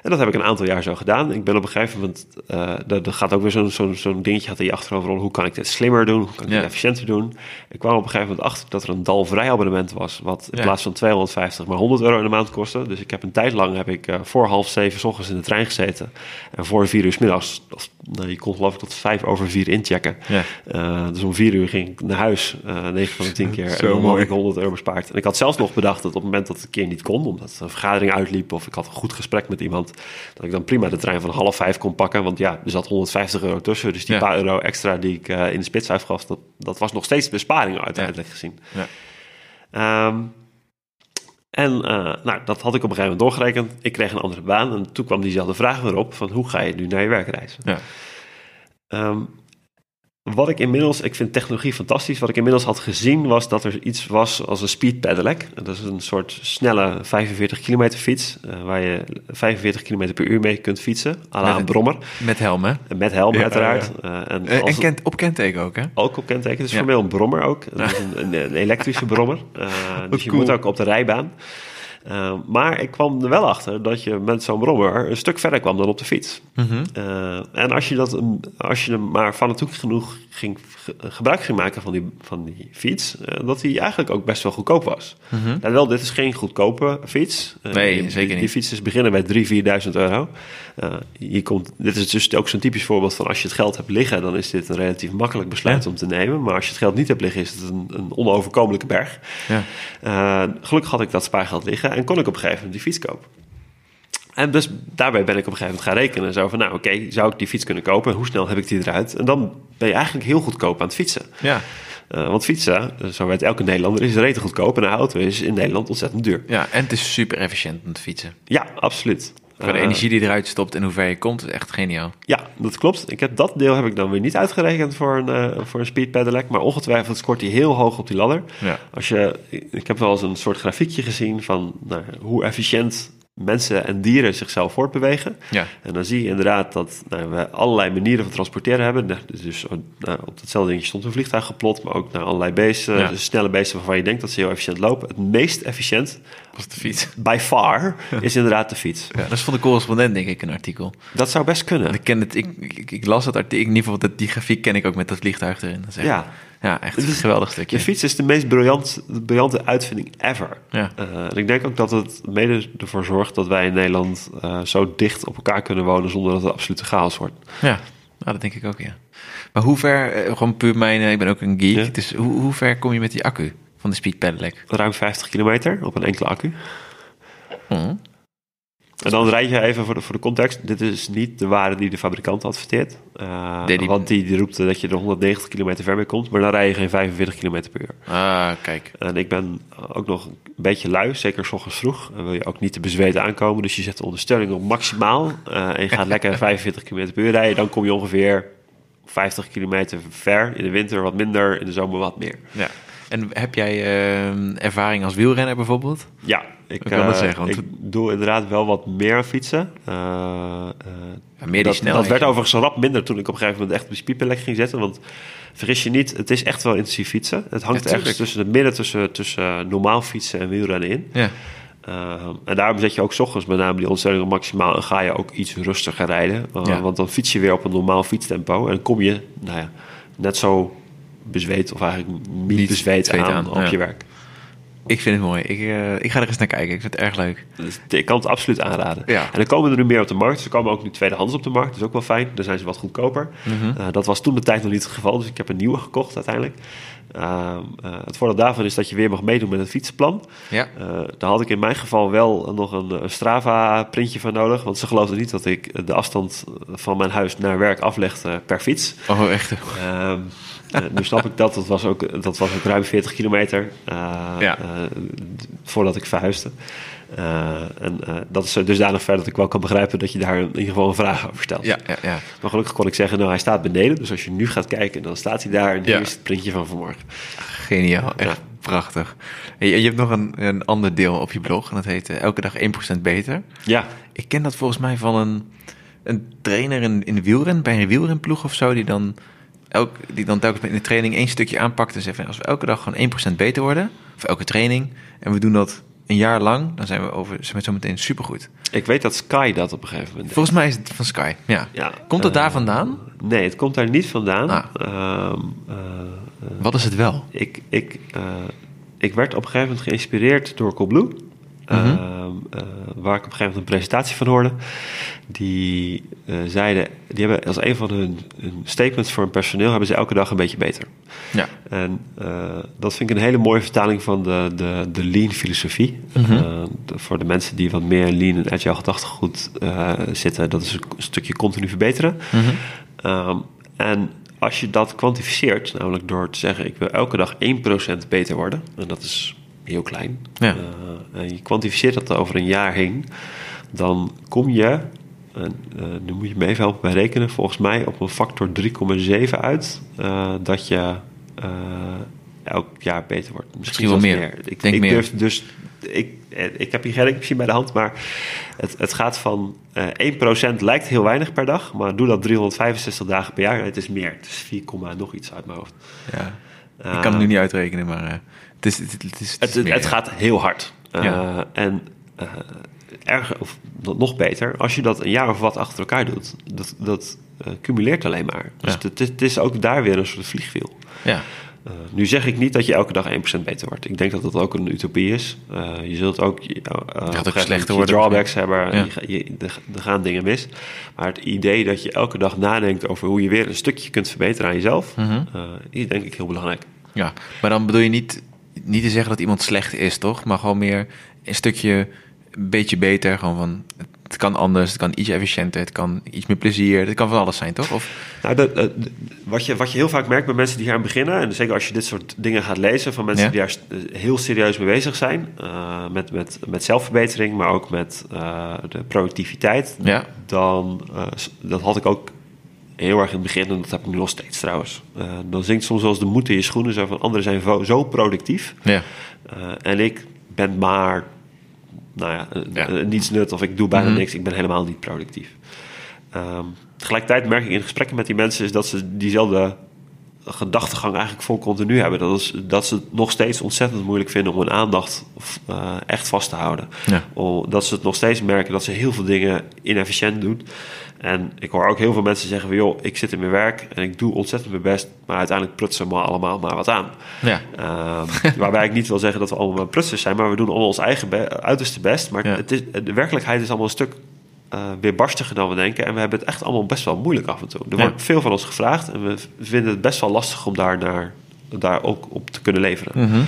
Speaker 2: En dat heb ik een aantal jaar zo gedaan. Ik ben op een gegeven moment, uh, dat, gaat ook weer zo'n zo'n zo'n dingetje had in je Hoe kan ik dit slimmer doen? Hoe kan ik dit efficiënter doen? Ik kwam op een gegeven moment achter dat er een dalvrij abonnement was, wat in plaats van 250 maar 100 euro in de maand kostte. Dus ik heb een tijd lang heb ik uh, voor half zeven s ochtends in de trein gezeten en voor vier uur s middags, of, nou, je kon geloof ik tot vijf over vier inchecken. Ja. Uh, dus om vier uur ging ik naar huis, negen van de tien keer.
Speaker 1: Zo
Speaker 2: en dan
Speaker 1: mooi.
Speaker 2: had ik 100 euro bespaard. En ik had zelfs nog bedacht dat op het moment dat het een keer niet kon, omdat een vergadering uitliep of ik had een goed gesprek met iemand, dat ik dan prima de trein van half vijf kon pakken. Want ja, er zat 150 euro tussen. Dus die
Speaker 1: Ja.
Speaker 2: paar euro extra die ik eh, in de spits uitgaf, dat, dat was nog steeds besparing uiteindelijk gezien.
Speaker 1: Ja.
Speaker 2: Ehm, en eh, nou, dat had ik op een gegeven moment doorgerekend. Ik kreeg een andere baan en toen kwam diezelfde vraag weer op van hoe ga je nu naar je werk reizen?
Speaker 1: Ja.
Speaker 2: Ehm, wat ik inmiddels, ik vind technologie fantastisch. Wat ik inmiddels had gezien was dat er iets was als een speed pedelec. Dat is een soort snelle 45 kilometer fiets. eh, waar je 45 kilometer per uur mee kunt fietsen. À la
Speaker 1: Met
Speaker 2: een brommer.
Speaker 1: Met helmen.
Speaker 2: En Met helm
Speaker 1: Ja,
Speaker 2: uiteraard. Eh, en
Speaker 1: Eh,
Speaker 2: als-
Speaker 1: en kent, op kenteken ook, hè?
Speaker 2: ook op kenteken. Het is formeel een brommer ook. Is een, een, een elektrische brommer. Uh, dus je moet ook op de rijbaan. Uh, maar ik kwam er wel achter dat je met zo'n brommer een stuk verder kwam dan op de fiets.
Speaker 1: Mhm.
Speaker 2: Uh, en als je, dat, als je maar fanatiek genoeg ging, ge- gebruik ging maken van die, van die fiets, uh, dat die eigenlijk ook best wel goedkoop was. En wel, dit is geen goedkope fiets.
Speaker 1: Mhm. Nee,
Speaker 2: die,
Speaker 1: zeker niet.
Speaker 2: Die fietsen beginnen bij 3.000, 4.000 euro. Hier komt, dit is dus ook zo'n typisch voorbeeld van als je het geld hebt liggen, dan is dit een relatief makkelijk besluit
Speaker 1: Ja.
Speaker 2: om te nemen. Maar als je het geld niet hebt liggen, is het een, een onoverkomelijke berg.
Speaker 1: Ja.
Speaker 2: Gelukkig had ik dat spaargeld liggen en kon ik op een gegeven moment die fiets kopen. En dus daarbij ben ik op een gegeven moment gaan rekenen. Zo van, nou oké, zou ik die fiets kunnen kopen? Hoe snel heb ik die eruit? En dan ben je eigenlijk heel goedkoop aan het fietsen.
Speaker 1: Ja.
Speaker 2: Uh, want fietsen, zo weet elke Nederlander, is rete goedkoop. En een auto is in Nederland ontzettend duur.
Speaker 1: ja, en het is super efficiënt om te fietsen.
Speaker 2: Ja, absoluut.
Speaker 1: Voor de
Speaker 2: Uh,
Speaker 1: energie die eruit stopt en hoe ver je komt, is echt geniaal.
Speaker 2: Ja, dat klopt. Ik heb, dat deel heb ik dan weer niet uitgerekend voor een, uh, voor een speed pedelec. Maar ongetwijfeld scoort hij heel hoog op die ladder.
Speaker 1: Ja.
Speaker 2: Als je, ik heb wel eens een soort grafiekje gezien van nou, hoe efficiënt mensen en dieren zichzelf voortbewegen.
Speaker 1: Ja.
Speaker 2: En dan zie je inderdaad dat nou, we allerlei manieren van transporteren hebben. Nou, Dus nou, op datzelfde dingetje stond een vliegtuig geplot, maar ook naar allerlei beesten,
Speaker 1: Ja.
Speaker 2: dus snelle beesten waarvan je denkt dat ze heel efficiënt lopen. Het meest efficiënt,
Speaker 1: Was de fiets.
Speaker 2: by far, is inderdaad de fiets.
Speaker 1: Ja, dat is van de correspondent, denk ik, een artikel.
Speaker 2: Dat zou best kunnen.
Speaker 1: Ik, ken het, ik, ik, ik las dat artikel, in ieder geval dat, die grafiek ken ik ook met dat vliegtuig erin. Dat
Speaker 2: Ja.
Speaker 1: Ja, echt een geweldig stukje.
Speaker 2: De fiets is de meest briljant, briljante uitvinding ever.
Speaker 1: Ja.
Speaker 2: Uh, en ik denk ook dat het mede ervoor zorgt dat wij in Nederland uh, zo dicht op elkaar kunnen wonen zonder dat het absolute chaos wordt.
Speaker 1: Ja, nou, dat denk ik ook, ja. Maar hoe ver, eh, gewoon puur mijn, eh, ik ben ook een geek,
Speaker 2: Ja.
Speaker 1: dus hoe, hoe ver kom je met die accu van de Speed Pedelec?
Speaker 2: Ruim 50 kilometer op een enkele accu.
Speaker 1: Hm.
Speaker 2: En dan rijd je even voor de, voor de context. Dit is niet de waarde die de fabrikant adverteert. Uh,
Speaker 1: Nee, die-
Speaker 2: Want die, die roept dat je er 190 kilometer ver mee komt. Maar dan rij je geen 45 kilometer per uur.
Speaker 1: Ah, kijk.
Speaker 2: En ik ben ook nog een beetje lui, zeker s ochtends vroeg. En wil je ook niet te bezweet aankomen. Dus je zet de ondersteuning op maximaal. Uh, en je gaat lekker 45 km per uur rijden. Dan kom je ongeveer 50 kilometer ver. In de winter wat minder, in de zomer wat meer.
Speaker 1: Ja. En heb jij eh, ervaring als wielrenner bijvoorbeeld?
Speaker 2: Ja, ik,
Speaker 1: Ik wil dat
Speaker 2: eh,
Speaker 1: zeggen, want-
Speaker 2: ik doe inderdaad wel wat meer fietsen. Uh, uh,
Speaker 1: Ja, meer die
Speaker 2: dat,
Speaker 1: snelheid.
Speaker 2: dat werd overigens rap minder toen ik op een gegeven moment echt de spiepenlek ging zetten. Want vergis je niet, het is echt wel intensief fietsen. Het hangt
Speaker 1: Ja,
Speaker 2: echt tussen het midden tussen, tussen normaal fietsen en wielrennen in.
Speaker 1: Ja.
Speaker 2: Uh, en daarom zet je ook 's ochtends met name die ondersteuning op maximaal en ga je ook iets rustiger rijden. Uh,
Speaker 1: Ja.
Speaker 2: Want dan fiets je weer op een normaal fietstempo en dan kom je nou ja, net zo bezweet of eigenlijk niet,
Speaker 1: Niet
Speaker 2: bezweet
Speaker 1: bezweet
Speaker 2: aan,
Speaker 1: aan,
Speaker 2: op
Speaker 1: ja.
Speaker 2: je werk.
Speaker 1: Ik vind het mooi. Ik, eh, ik ga er eens naar kijken. Ik vind het erg leuk.
Speaker 2: Dus ik kan het absoluut aanraden.
Speaker 1: Ja.
Speaker 2: En er komen er nu meer op de markt. Ze komen ook nu tweedehands op de markt. Dat is ook wel fijn. Dan zijn ze wat goedkoper.
Speaker 1: Mhm.
Speaker 2: Uh, dat was toen de tijd nog niet het geval. Dus ik heb een nieuwe gekocht uiteindelijk. Ehm, eh, het voordeel daarvan is dat je weer mag meedoen met het fietsenplan.
Speaker 1: Ja.
Speaker 2: Eh, daar had ik in mijn geval wel nog een, een Strava-printje van nodig. Want ze geloofden niet dat ik de afstand van mijn huis naar werk aflegde per fiets.
Speaker 1: Oh, echt?
Speaker 2: Ehm, eh, nu snap ik dat. Dat was ook, dat was ook ruim 40 kilometer
Speaker 1: Ja.
Speaker 2: voordat ik verhuisde. Eh, en eh, dat is dusdanig ver dat ik wel kan begrijpen dat je daar in ieder geval een vraag over stelt.
Speaker 1: Ja, ja, ja.
Speaker 2: Maar gelukkig kon ik zeggen, nou hij staat beneden. Dus als je nu gaat kijken, dan staat hij daar. En hier is het printje van vanmorgen.
Speaker 1: Geniaal, echt prachtig. En je, je hebt nog een, een ander deel op je blog en dat heet eh, Elke dag 1% beter.
Speaker 2: Ja,
Speaker 1: Ik ken dat volgens mij van een, een trainer in, in de wielren, bij een wielrenploeg of zo, die dan, elk, die dan telkens in de training één stukje aanpakt en zegt als we elke dag gewoon 1% beter worden, of elke training, en we doen dat een jaar lang, dan zijn we over zijn we zo meteen supergoed.
Speaker 2: ik weet dat Sky dat op een gegeven moment.
Speaker 1: Volgens mij is het van Sky, ja.
Speaker 2: Ja,
Speaker 1: Komt het
Speaker 2: eh,
Speaker 1: daar vandaan?
Speaker 2: Nee, het komt daar niet vandaan.
Speaker 1: Ah.
Speaker 2: Ehm, eh,
Speaker 1: Wat is het wel?
Speaker 2: ik, ik, eh, ik werd op een gegeven moment geïnspireerd door Coolblue.
Speaker 1: Mhm.
Speaker 2: Ehm, eh, waar ik op een gegeven moment een presentatie van hoorde. Die eh, zeiden, die hebben als een van hun, hun statements voor hun personeel, hebben ze elke dag een beetje beter.
Speaker 1: Ja.
Speaker 2: En eh, dat vind ik een hele mooie vertaling van de, de, de lean filosofie.
Speaker 1: Mhm.
Speaker 2: De- voor de mensen die wat meer lean en agile gedachtegoed zitten, dat is een stukje continu verbeteren.
Speaker 1: Mhm.
Speaker 2: Ehm, en als je dat kwantificeert, namelijk door te zeggen: ik wil elke dag 1% beter worden, en dat is heel klein,
Speaker 1: Ja.
Speaker 2: eh, en je kwantificeert dat over een jaar heen, dan kom je, en, eh, nu moet je me even helpen bij rekenen, volgens mij op een factor 3,7 uit, eh, dat je eh, elk jaar beter wordt.
Speaker 1: Misschien wel meer.
Speaker 2: Ik,
Speaker 1: Denk
Speaker 2: ik
Speaker 1: meer.
Speaker 2: durf dus, ik, eh, ik heb hier geen rekenmachine bij de hand, maar het, het gaat van eh 1% lijkt heel weinig per dag, maar doe dat 365 dagen per jaar en het is meer. Het is 4, komma nog iets uit mijn hoofd.
Speaker 1: ja. Ik kan het nu niet uitrekenen, maar eh, het is, het, het is, het is
Speaker 2: Het, het,
Speaker 1: meer,
Speaker 2: het
Speaker 1: ja.
Speaker 2: gaat heel hard. Eh,
Speaker 1: Ja.
Speaker 2: En eh erger, of nog beter, als je dat een jaar of wat achter elkaar doet, dat, dat eh, cumuleert alleen maar. Dus
Speaker 1: Ja.
Speaker 2: het, is- het is ook daar weer een soort vliegwiel.
Speaker 1: Ja.
Speaker 2: Nu zeg ik niet dat je elke dag 1% beter wordt. Ik denk dat dat ook een utopie is. Je zult ook, uh,
Speaker 1: ook slechter
Speaker 2: je
Speaker 1: worden
Speaker 2: drawbacks hebben.
Speaker 1: Ja.
Speaker 2: Je, je- er, gaan dingen mis. Maar het idee dat je elke dag nadenkt over hoe je weer een stukje kunt verbeteren aan jezelf,
Speaker 1: Mhm.
Speaker 2: is denk ik heel belangrijk.
Speaker 1: Ja, maar dan bedoel je niet, niet te zeggen dat iemand slecht is, toch? Maar gewoon meer een stukje een beetje beter. Gewoon van, het kan anders, het kan iets efficiënter, het kan iets meer plezier. Het kan van alles zijn, toch? Of,
Speaker 2: Nou, eh, wat, je, wat je heel vaak merkt bij mensen die hier aan beginnen, en zeker als je dit soort dingen gaat lezen van mensen
Speaker 1: Ja.
Speaker 2: die daar st- heel serieus mee bezig zijn, eh, met, met, met zelfverbetering, maar ook met eh, de productiviteit,
Speaker 1: ja,
Speaker 2: dan, eh, dat had ik ook heel erg in het begin, en dat heb ik nu nog steeds trouwens. Eh, dan zingt soms wel eens de moed in je schoenen, zo van anderen zijn zo productief,
Speaker 1: ja,
Speaker 2: eh, en ik ben maar, nou ja, eh,
Speaker 1: Ja.
Speaker 2: niets nut of ik doe bijna
Speaker 1: Mhm.
Speaker 2: niks, ik ben helemaal niet productief. Ehm, tegelijkertijd merk ik in gesprekken met die mensen is dat ze diezelfde gedachtegang eigenlijk vol continu hebben. Dat, is, dat ze het nog steeds ontzettend moeilijk vinden om hun aandacht eh, echt vast te houden.
Speaker 1: Ja.
Speaker 2: Om- dat ze het nog steeds merken dat ze heel veel dingen inefficiënt doen. En ik hoor ook heel veel mensen zeggen van... joh, ik zit in mijn werk en ik doe ontzettend mijn best... maar uiteindelijk prutsen we maar allemaal maar wat aan.
Speaker 1: ja,
Speaker 2: Ehm, waarbij ik niet wil zeggen dat we allemaal prutsers zijn... maar we doen allemaal ons eigen uiterste best. Maar
Speaker 1: Ja.
Speaker 2: het is, de werkelijkheid is allemaal een stuk eh weerbarstiger dan we denken... en we hebben het echt allemaal best wel moeilijk af en toe. Er
Speaker 1: Ja.
Speaker 2: wordt veel van ons gevraagd... en we vinden het best wel lastig om daar, naar, daar ook op te kunnen leveren.
Speaker 1: Mhm.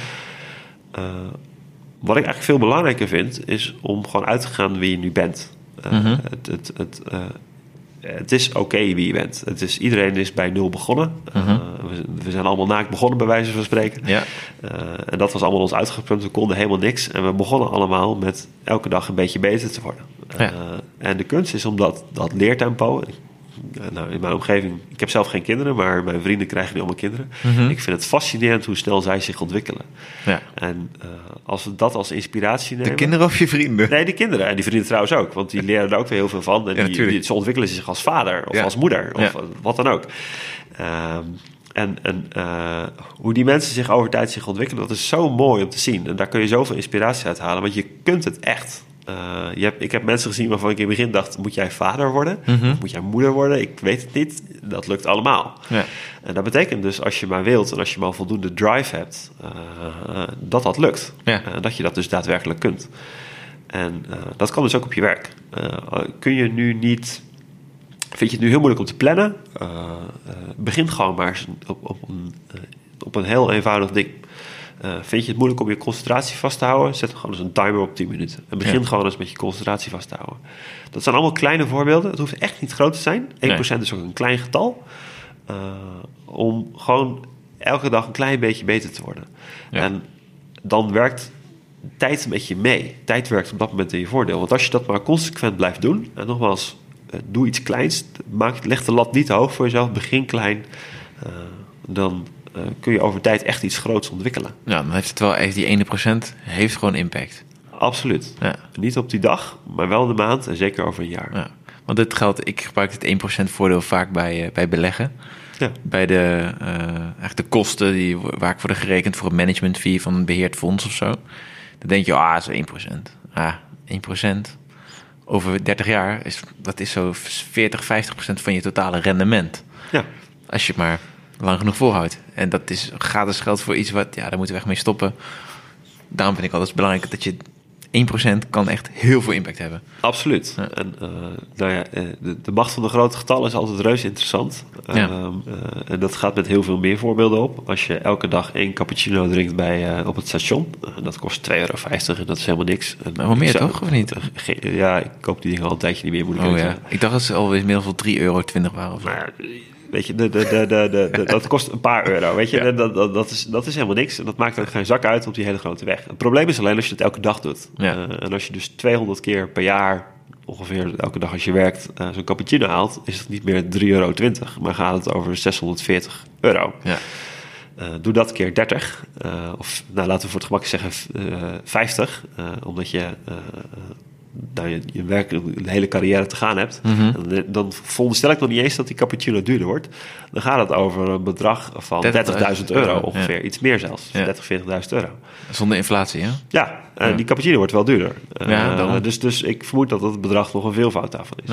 Speaker 2: Eh, wat ik eigenlijk veel belangrijker vind, is om gewoon uit te gaan wie je nu bent. Eh,
Speaker 1: Mhm.
Speaker 2: het, het, het, het is oké wie je bent. Het is, iedereen is bij nul begonnen.
Speaker 1: Mhm.
Speaker 2: we, we zijn allemaal naakt begonnen, bij wijze van spreken.
Speaker 1: ja,
Speaker 2: en dat was allemaal ons uitgangspunt. We konden helemaal niks. En we begonnen allemaal met elke dag een beetje beter te worden.
Speaker 1: Ja.
Speaker 2: En de kunst is om dat, dat leertempo. eh, Nou, in mijn omgeving, ik heb zelf geen kinderen, maar mijn vrienden krijgen nu allemaal kinderen.
Speaker 1: Mhm.
Speaker 2: Ik vind het fascinerend hoe snel zij zich ontwikkelen.
Speaker 1: ja.
Speaker 2: En eh, als we dat als inspiratie nemen.
Speaker 1: De kinderen of je vrienden?
Speaker 2: Nee, die kinderen. En die vrienden trouwens ook. Want die leren er ook weer heel veel van. En
Speaker 1: Ja,
Speaker 2: die, die- ze ontwikkelen zich als vader of
Speaker 1: Ja.
Speaker 2: als moeder of wat dan ook. Ehm, en en eh, hoe die mensen zich over tijd zich ontwikkelen, dat is zo mooi om te zien. En daar kun je zoveel inspiratie uit halen. Want je kunt het echt. Eh, je hebt, ik heb mensen gezien waarvan ik in het begin dacht... moet jij vader worden?
Speaker 1: Mhm.
Speaker 2: Of moet jij moeder worden? Ik weet het niet. Dat lukt allemaal.
Speaker 1: Ja.
Speaker 2: En dat betekent dus als je maar wilt... en als je maar voldoende drive hebt... eh, dat dat lukt.
Speaker 1: Ja.
Speaker 2: Eh, dat je dat dus daadwerkelijk kunt. En dat kan dus ook op je werk. Kun je nu niet... Vind je het nu heel moeilijk om te plannen? Begin gewoon maar op, op een, op een heel eenvoudig ding. Uh, vind je het moeilijk om je concentratie vast te houden? Zet gewoon eens een timer op 10 minuten. En begin
Speaker 1: Ja.
Speaker 2: gewoon eens met je concentratie vast te houden. Dat zijn allemaal kleine voorbeelden. Het hoeft echt niet groot te zijn. 1% is ook een klein getal. Uh, om gewoon elke dag een klein beetje beter te worden.
Speaker 1: Ja.
Speaker 2: En dan werkt tijd met je mee. Tijd werkt op dat moment in je voordeel. Want als je dat maar consequent blijft doen... en nogmaals, uh, doe iets kleins. Maak, leg de lat niet te hoog voor jezelf. Begin klein. Uh, dan uh, kun je over tijd echt iets groots ontwikkelen.
Speaker 1: Ja, dan heeft het wel echt die ene procent heeft gewoon impact.
Speaker 2: Absoluut.
Speaker 1: Ja.
Speaker 2: Niet op die dag, maar wel de maand en zeker over een jaar.
Speaker 1: Ja. Want dit geldt, ik gebruik het 1% voordeel vaak bij, uh, bij beleggen.
Speaker 2: Ja.
Speaker 1: Bij de, uh, eigenlijk de kosten die, waar ik worden gerekend voor een management fee van een beheerd fonds of zo. Dan denk je, ah, zo 1%. Ah, 1%. Over 30 jaar, is, dat is zo 40, 50% van je totale rendement.
Speaker 2: Ja.
Speaker 1: Als je maar lang genoeg volhoudt. En dat is gratis geld voor iets wat, ja, daar moeten we echt mee stoppen. Daarom vind ik altijd belangrijk dat je 1% kan echt heel veel impact hebben.
Speaker 2: Absoluut. Ja. En uh, nou ja, de, de, macht van de grote getallen is altijd reuze interessant.
Speaker 1: Ja.
Speaker 2: Uh, uh, en dat gaat met heel veel meer voorbeelden op. Als je elke dag één cappuccino drinkt bij, eh, op het station, dat kost 2,50 euro en dat is helemaal niks. En
Speaker 1: maar meer zou, toch, of niet?
Speaker 2: ja, ik koop die dingen al een tijdje niet meer, moet ik
Speaker 1: oh, ja. Ik dacht dat ze alweer inmiddels wel 3,20 euro waren. Of
Speaker 2: maar, Weet je, de, de, de, de, de, dat kost een paar euro. Weet je, dat, dat, dat, is, dat is helemaal niks. En dat maakt ook geen zak uit op die hele grote weg. Het probleem is alleen als je het elke dag doet. Uh, en als je dus 200 keer per jaar, ongeveer elke dag als je werkt, uh, zo'n cappuccino haalt, is het niet meer 3,20 euro, maar gaat het over 640 euro.
Speaker 1: Ja.
Speaker 2: Uh, doe dat keer 30, of nou, laten we voor het gemak zeggen 50, omdat je nou, je, je werk, een hele carrière te gaan hebt, mm -hmm. dan, dan veronderstel ik nog niet eens dat die cappuccino duurder wordt. Dan gaat het over een bedrag van 30.000 euro ongeveer, ja. iets meer zelfs, ja. 30, 40.000 euro.
Speaker 1: Zonder inflatie, hè?
Speaker 2: Ja, en ja. die cappuccino wordt wel duurder. Uh, dus, dus ik vermoed dat dat bedrag nog een veelvoud daarvan is.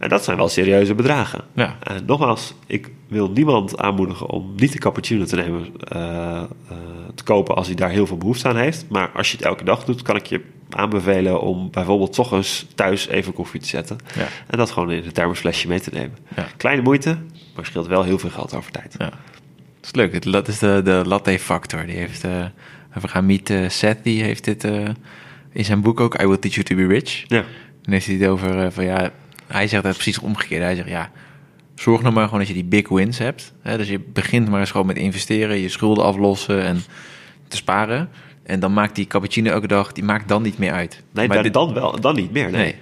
Speaker 2: En dat zijn wel serieuze bedragen.
Speaker 1: Ja.
Speaker 2: En nogmaals, ik wil niemand aanmoedigen om niet de cappuccino te nemen, uh, uh, te kopen als hij daar heel veel behoefte aan heeft. Maar als je het elke dag doet, kan ik je aanbevelen om bijvoorbeeld toch eens thuis even koffie te zetten.
Speaker 1: Ja.
Speaker 2: En dat gewoon in een thermosflesje mee te nemen.
Speaker 1: Ja.
Speaker 2: Kleine moeite, maar scheelt wel heel veel geld over tijd.
Speaker 1: Ja. Dat is leuk. Dat is de, de latte factor. Die heeft, uh, Hamid uh, Seth, die heeft dit uh, in zijn boek ook, I Will Teach You To Be Rich.
Speaker 2: Ja.
Speaker 1: Dan heeft hij het over van ja, hij zegt dat precies omgekeerd. Hij zegt ja, zorg nou maar gewoon dat je die big wins hebt. Hè? Dus je begint maar eens gewoon met investeren, je schulden aflossen en te sparen. En dan maakt die cappuccino elke dag, die maakt dan niet meer uit.
Speaker 2: Nee,
Speaker 1: maar
Speaker 2: dan,
Speaker 1: dit,
Speaker 2: dan wel, dan niet meer. Nee,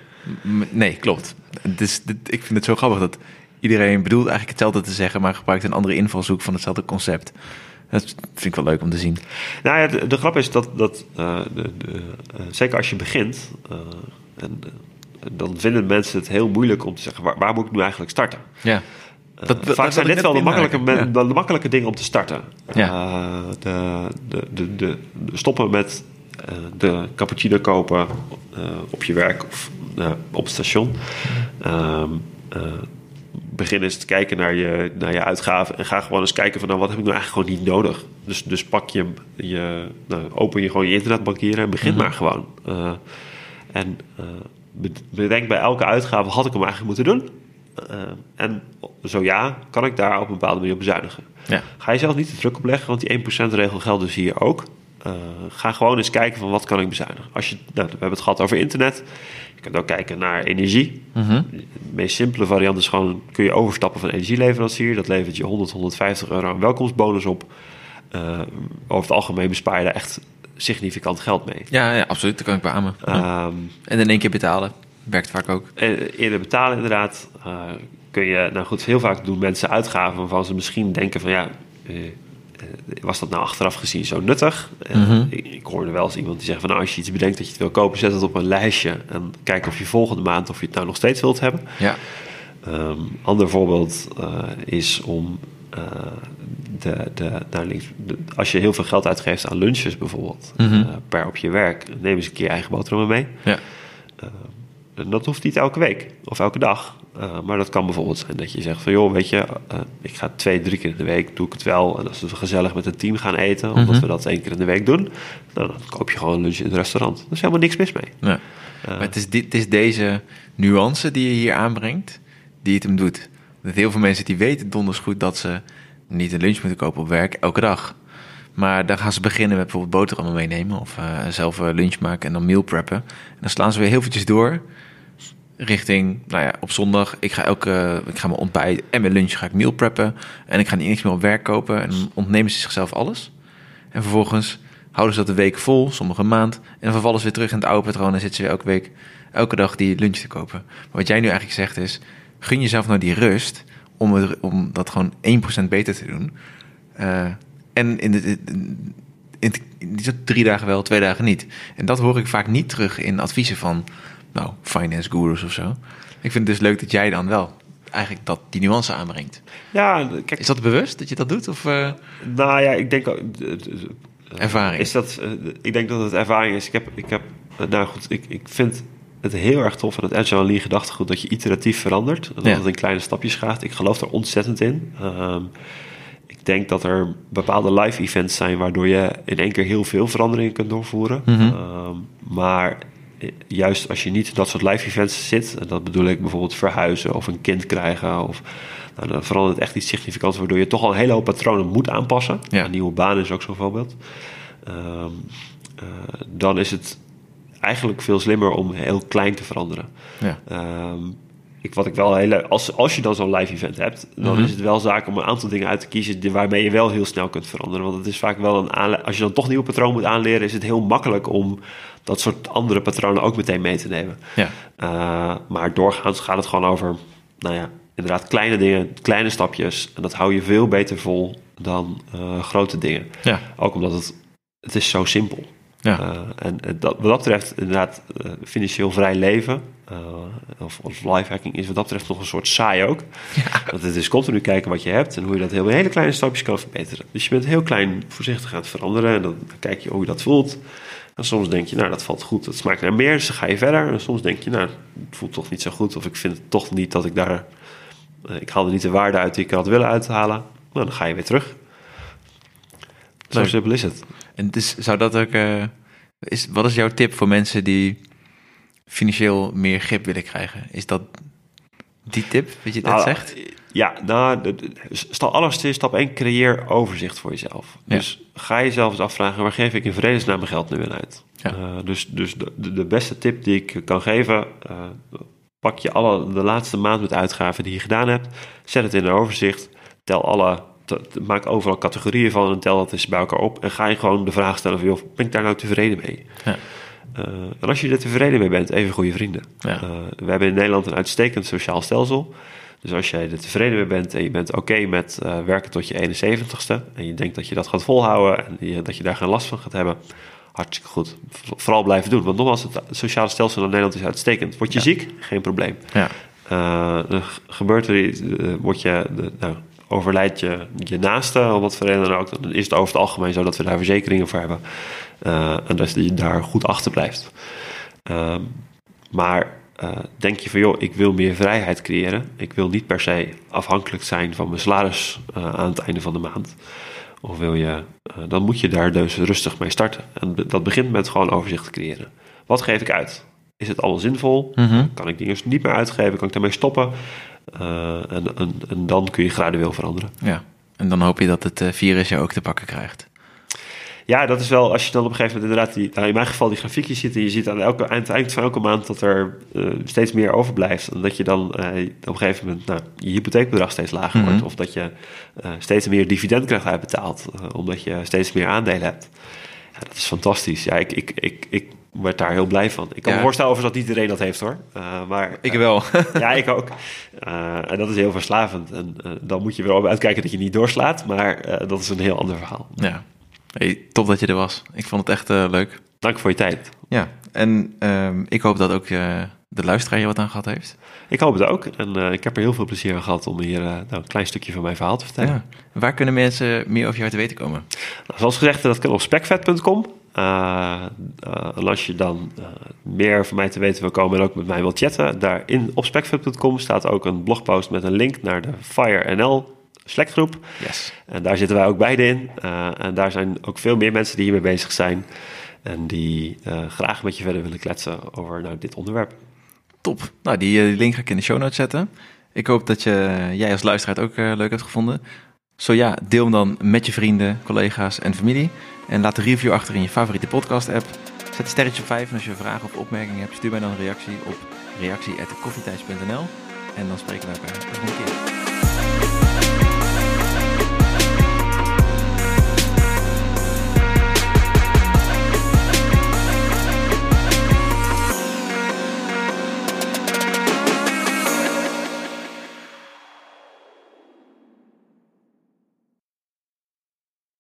Speaker 1: nee, nee klopt. Dus dit, ik vind het zo grappig dat iedereen bedoelt eigenlijk hetzelfde te zeggen, maar gebruikt een andere invalshoek van hetzelfde concept. Dat vind ik wel leuk om te zien.
Speaker 2: Nou ja, de, de grap is dat, dat uh, de, de, uh, zeker als je begint, uh, en, dan vinden mensen het heel moeilijk om te zeggen, waar, waar moet ik nu eigenlijk starten?
Speaker 1: Ja.
Speaker 2: Dat, dat, vaak zijn dit wel de makkelijke,
Speaker 1: ja.
Speaker 2: de makkelijke dingen om te starten.
Speaker 1: Ja.
Speaker 2: Uh, de, de, de, de, stoppen met uh, de cappuccino kopen uh, op je werk of op het station. begin eens te kijken naar je, naar je uitgaven en ga gewoon eens kijken van nou, wat heb ik nou eigenlijk gewoon niet nodig. Dus, dus pak je, je nou, open je gewoon je internetbankieren en begin
Speaker 1: Mhm.
Speaker 2: maar gewoon. en bedenk bij elke uitgave, had ik hem eigenlijk moeten doen? Uh, en zo ja, kan ik daar op een bepaalde manier op bezuinigen.
Speaker 1: Ja.
Speaker 2: Ga je zelf niet de druk opleggen, want die 1% regel geldt dus hier ook. Uh, ga gewoon eens kijken van wat kan ik bezuinigen. Als je, nou, we hebben het gehad over internet. Je kunt ook kijken naar energie.
Speaker 1: -hmm.
Speaker 2: De meest simpele variant is gewoon... kun je overstappen van energieleverancier. Dat levert je 100, 150 euro aan welkomstbonus op. Uh, over het algemeen bespaar je daar echt significant geld mee.
Speaker 1: Ja, ja absoluut. Dat kan ik beamen.
Speaker 2: Um,
Speaker 1: en in één keer betalen. Werkt vaak ook.
Speaker 2: Eerder betalen inderdaad. Uh, kun je, nou goed, heel vaak doen mensen uitgaven waarvan ze misschien denken van ja, uh, was dat nou achteraf gezien zo nuttig?
Speaker 1: Mm -hmm.
Speaker 2: ik, ik, hoorde wel eens iemand die zegt van nou, als je iets bedenkt dat je het wil kopen, zet het op een lijstje en kijk of je volgende maand of je het nou nog steeds wilt hebben.
Speaker 1: Ja.
Speaker 2: Um, ander voorbeeld uh, is om uh, de, de, naar links, de, als je heel veel geld uitgeeft aan lunches bijvoorbeeld,
Speaker 1: mm -hmm.
Speaker 2: per op je werk, neem eens een keer je eigen boterhammen mee.
Speaker 1: Ja.
Speaker 2: En dat hoeft niet elke week of elke dag. Uh, maar dat kan bijvoorbeeld zijn dat je zegt van... joh, weet je, ik ga twee, drie keer in de week, doe ik het wel. En als we gezellig met het team gaan eten, omdat mm -hmm. we dat één keer in de week doen... Dan koop je gewoon lunch in het restaurant. Er is helemaal niks mis mee.
Speaker 1: Ja. Maar het is, dit, het is deze nuance die je hier aanbrengt, die het hem doet. Dat heel veel mensen die weten donders goed dat ze niet een lunch moeten kopen op werk, elke dag. Maar dan gaan ze beginnen met bijvoorbeeld boterhammen meenemen of eh, zelf een lunch maken en dan meal preppen. En dan slaan ze weer heel eventjes door richting, nou ja, op zondag, ik ga elke, ik ga mijn ontbijt en mijn lunch ga ik meal preppen. En ik ga niet niks meer op werk kopen. En ontnemen ze zichzelf alles. En vervolgens houden ze dat een week vol, sommige maand. En dan vervallen ze weer terug in het oude patroon en zitten ze weer elke week, elke dag die lunch te kopen. Maar wat jij nu eigenlijk zegt is, gun jezelf nou die rust om, het, om dat gewoon 1% beter te doen. Uh, en in de, in, in, in, drie dagen wel, twee dagen niet. En dat hoor ik vaak niet terug in adviezen van nou, finance gurus of zo. Ik vind het dus leuk dat jij dan wel eigenlijk dat, die nuance aanbrengt.
Speaker 2: Ja, kijk,
Speaker 1: is dat bewust dat je dat doet? Of, uh...
Speaker 2: Nou ja, ik denk...
Speaker 1: ervaring.
Speaker 2: Is dat, uh, ik denk dat het ervaring is. Ik heb, ik heb nou goed, ik, ik vind het heel erg tof van het Agile Lean gedachtegoed dat je iteratief verandert. Dat ja. het in kleine stapjes gaat. Ik geloof er ontzettend in. Um, ik denk dat er bepaalde live events zijn waardoor je in één keer heel veel veranderingen kunt doorvoeren. Mm -hmm. um, maar juist als je niet dat soort live events zit, en dat bedoel ik bijvoorbeeld verhuizen of een kind krijgen, of nou, dan verandert echt iets significants, waardoor je toch al een hele hoop patronen moet aanpassen. Ja. Een nieuwe baan is ook zo'n voorbeeld. Um, uh, dan is het eigenlijk veel slimmer om heel klein te veranderen. Ja. Um, ik, wat ik wel heel, als, als je dan zo'n live event hebt, dan mm -hmm. is het wel zaak om een aantal dingen uit te kiezen waarmee je wel heel snel kunt veranderen. Want het is vaak wel een als je dan toch nieuw patroon moet aanleren, is het heel makkelijk om dat soort andere patronen ook meteen mee te nemen. Ja. Uh, maar doorgaans gaat het gewoon over, nou ja, inderdaad kleine dingen, kleine stapjes. En dat hou je veel beter vol dan uh, grote dingen. Ja. Ook omdat het, het is zo simpel. Ja. Uh, en dat, wat dat betreft, inderdaad, uh, financieel vrij leven, uh, of, of lifehacking is wat dat betreft nog een soort saai ook. Ja. Want het is continu kijken wat je hebt en hoe je dat heel hele kleine stapjes kan verbeteren. Dus je bent heel klein voorzichtig aan het veranderen en dan, dan kijk je hoe je dat voelt. En soms denk je, nou, dat valt goed, dat smaakt naar meer, dus dan ga je verder. En soms denk je, nou, het voelt toch niet zo goed, of ik vind het toch niet dat ik daar, ik haal er niet de waarde uit die ik had willen uithalen. Nou, dan ga je weer terug. Zo simpel is het.
Speaker 1: En dus zou dat ook. Uh, is, wat is jouw tip voor mensen die financieel meer grip willen krijgen? Is dat die tip, wat je net nou, zegt?
Speaker 2: Ja, nou, allereerst stap 1, creëer overzicht voor jezelf. Ja. Dus ga jezelf eens afvragen, waar geef ik in vredesnaam mijn geld nu in uit? Ja. Uh, dus dus de, de, beste tip die ik kan geven, uh, pak je alle, de laatste maand met uitgaven die je gedaan hebt, zet het in een overzicht, tel alle maak overal categorieën van en tel dat eens bij elkaar op. En ga je gewoon de vraag stellen van, joh, ben ik daar nou tevreden mee? Ja. Uh, en als je er tevreden mee bent, even goede vrienden. Ja. Uh, we hebben in Nederland een uitstekend sociaal stelsel. Dus als jij er tevreden mee bent en je bent oké okay met uh, werken tot je 71ste... en je denkt dat je dat gaat volhouden en je, dat je daar geen last van gaat hebben... hartstikke goed. Vooral blijven doen. Want nogmaals, het sociale stelsel in Nederland is uitstekend. Word je ja. ziek? Geen probleem. Ja. gebeurt er iets, word je... nou, overlijdt je, je naaste, om wat voor reden dan ook, dan is het over het algemeen zo dat we daar verzekeringen voor hebben. Uh, en dat je daar goed achter blijft. Uh, maar uh, denk je van, joh, ik wil meer vrijheid creëren. Ik wil niet per se afhankelijk zijn van mijn salaris eh, aan het einde van de maand. Of wil je, dan moet je daar dus rustig mee starten. En dat begint met gewoon overzicht te creëren. Wat geef ik uit? Is het allemaal zinvol? Mm -hmm. Kan ik dingen niet meer uitgeven? Kan ik daarmee stoppen? Uh, en, en, en, dan kun je gradueel veranderen.
Speaker 1: Ja, en dan hoop je dat het uh, virus je ook te pakken krijgt.
Speaker 2: Ja, dat is wel als je dan op een gegeven moment inderdaad, die, nou in mijn geval die grafiekjes ziet en je ziet aan, elke, aan het eind van elke maand dat er uh, steeds meer overblijft. En dat je dan op een gegeven moment nou, je hypotheekbedrag steeds lager mm -hmm. wordt. Of dat je steeds meer dividend krijgt uitbetaald, omdat je steeds meer aandelen hebt. Ja, dat is fantastisch. Ja, ik, ik, ik, ik werd daar heel blij van. Ik kan ja. me voorstellen over dat niet iedereen dat heeft hoor. Uh, maar,
Speaker 1: ik wel.
Speaker 2: ja, ik ook. Uh, en dat is heel verslavend. En dan moet je wel uitkijken dat je niet doorslaat. Maar dat is een heel ander verhaal.
Speaker 1: Ja. Hey, top dat je er was. Ik vond het echt leuk.
Speaker 2: Dank voor je tijd.
Speaker 1: Ja, en ehm, ik hoop dat ook de luisteraar je wat aan gehad heeft.
Speaker 2: Ik hoop het ook. En ik heb er heel veel plezier aan gehad om hier nou, een klein stukje van mijn verhaal te vertellen. Ja.
Speaker 1: Waar kunnen mensen meer over jou te weten komen?
Speaker 2: Nou, zoals gezegd, dat kan op specvet.com. Uh, uh, en als je dan uh, meer van mij te weten wil komen en ook met mij wilt chatten, daar in op specfit.com staat ook een blogpost met een link naar de Fire NL Slack-groep. Yes. En daar zitten wij ook beide in. en daar zijn ook veel meer mensen die hiermee bezig zijn en die graag met je verder willen kletsen over nou, dit onderwerp.
Speaker 1: Top. Nou, die, die, link ga ik in de show notes zetten. Ik hoop dat je, jij als luisteraar het ook leuk hebt gevonden. Zo ja, deel hem dan met je vrienden, collega's en familie. En laat een review achter in je favoriete podcast-app. Zet een sterretje op 5 en als je vragen of opmerkingen hebt, stuur mij dan een reactie op reactie.koffietijds.nl. En dan spreken we elkaar de volgende keer.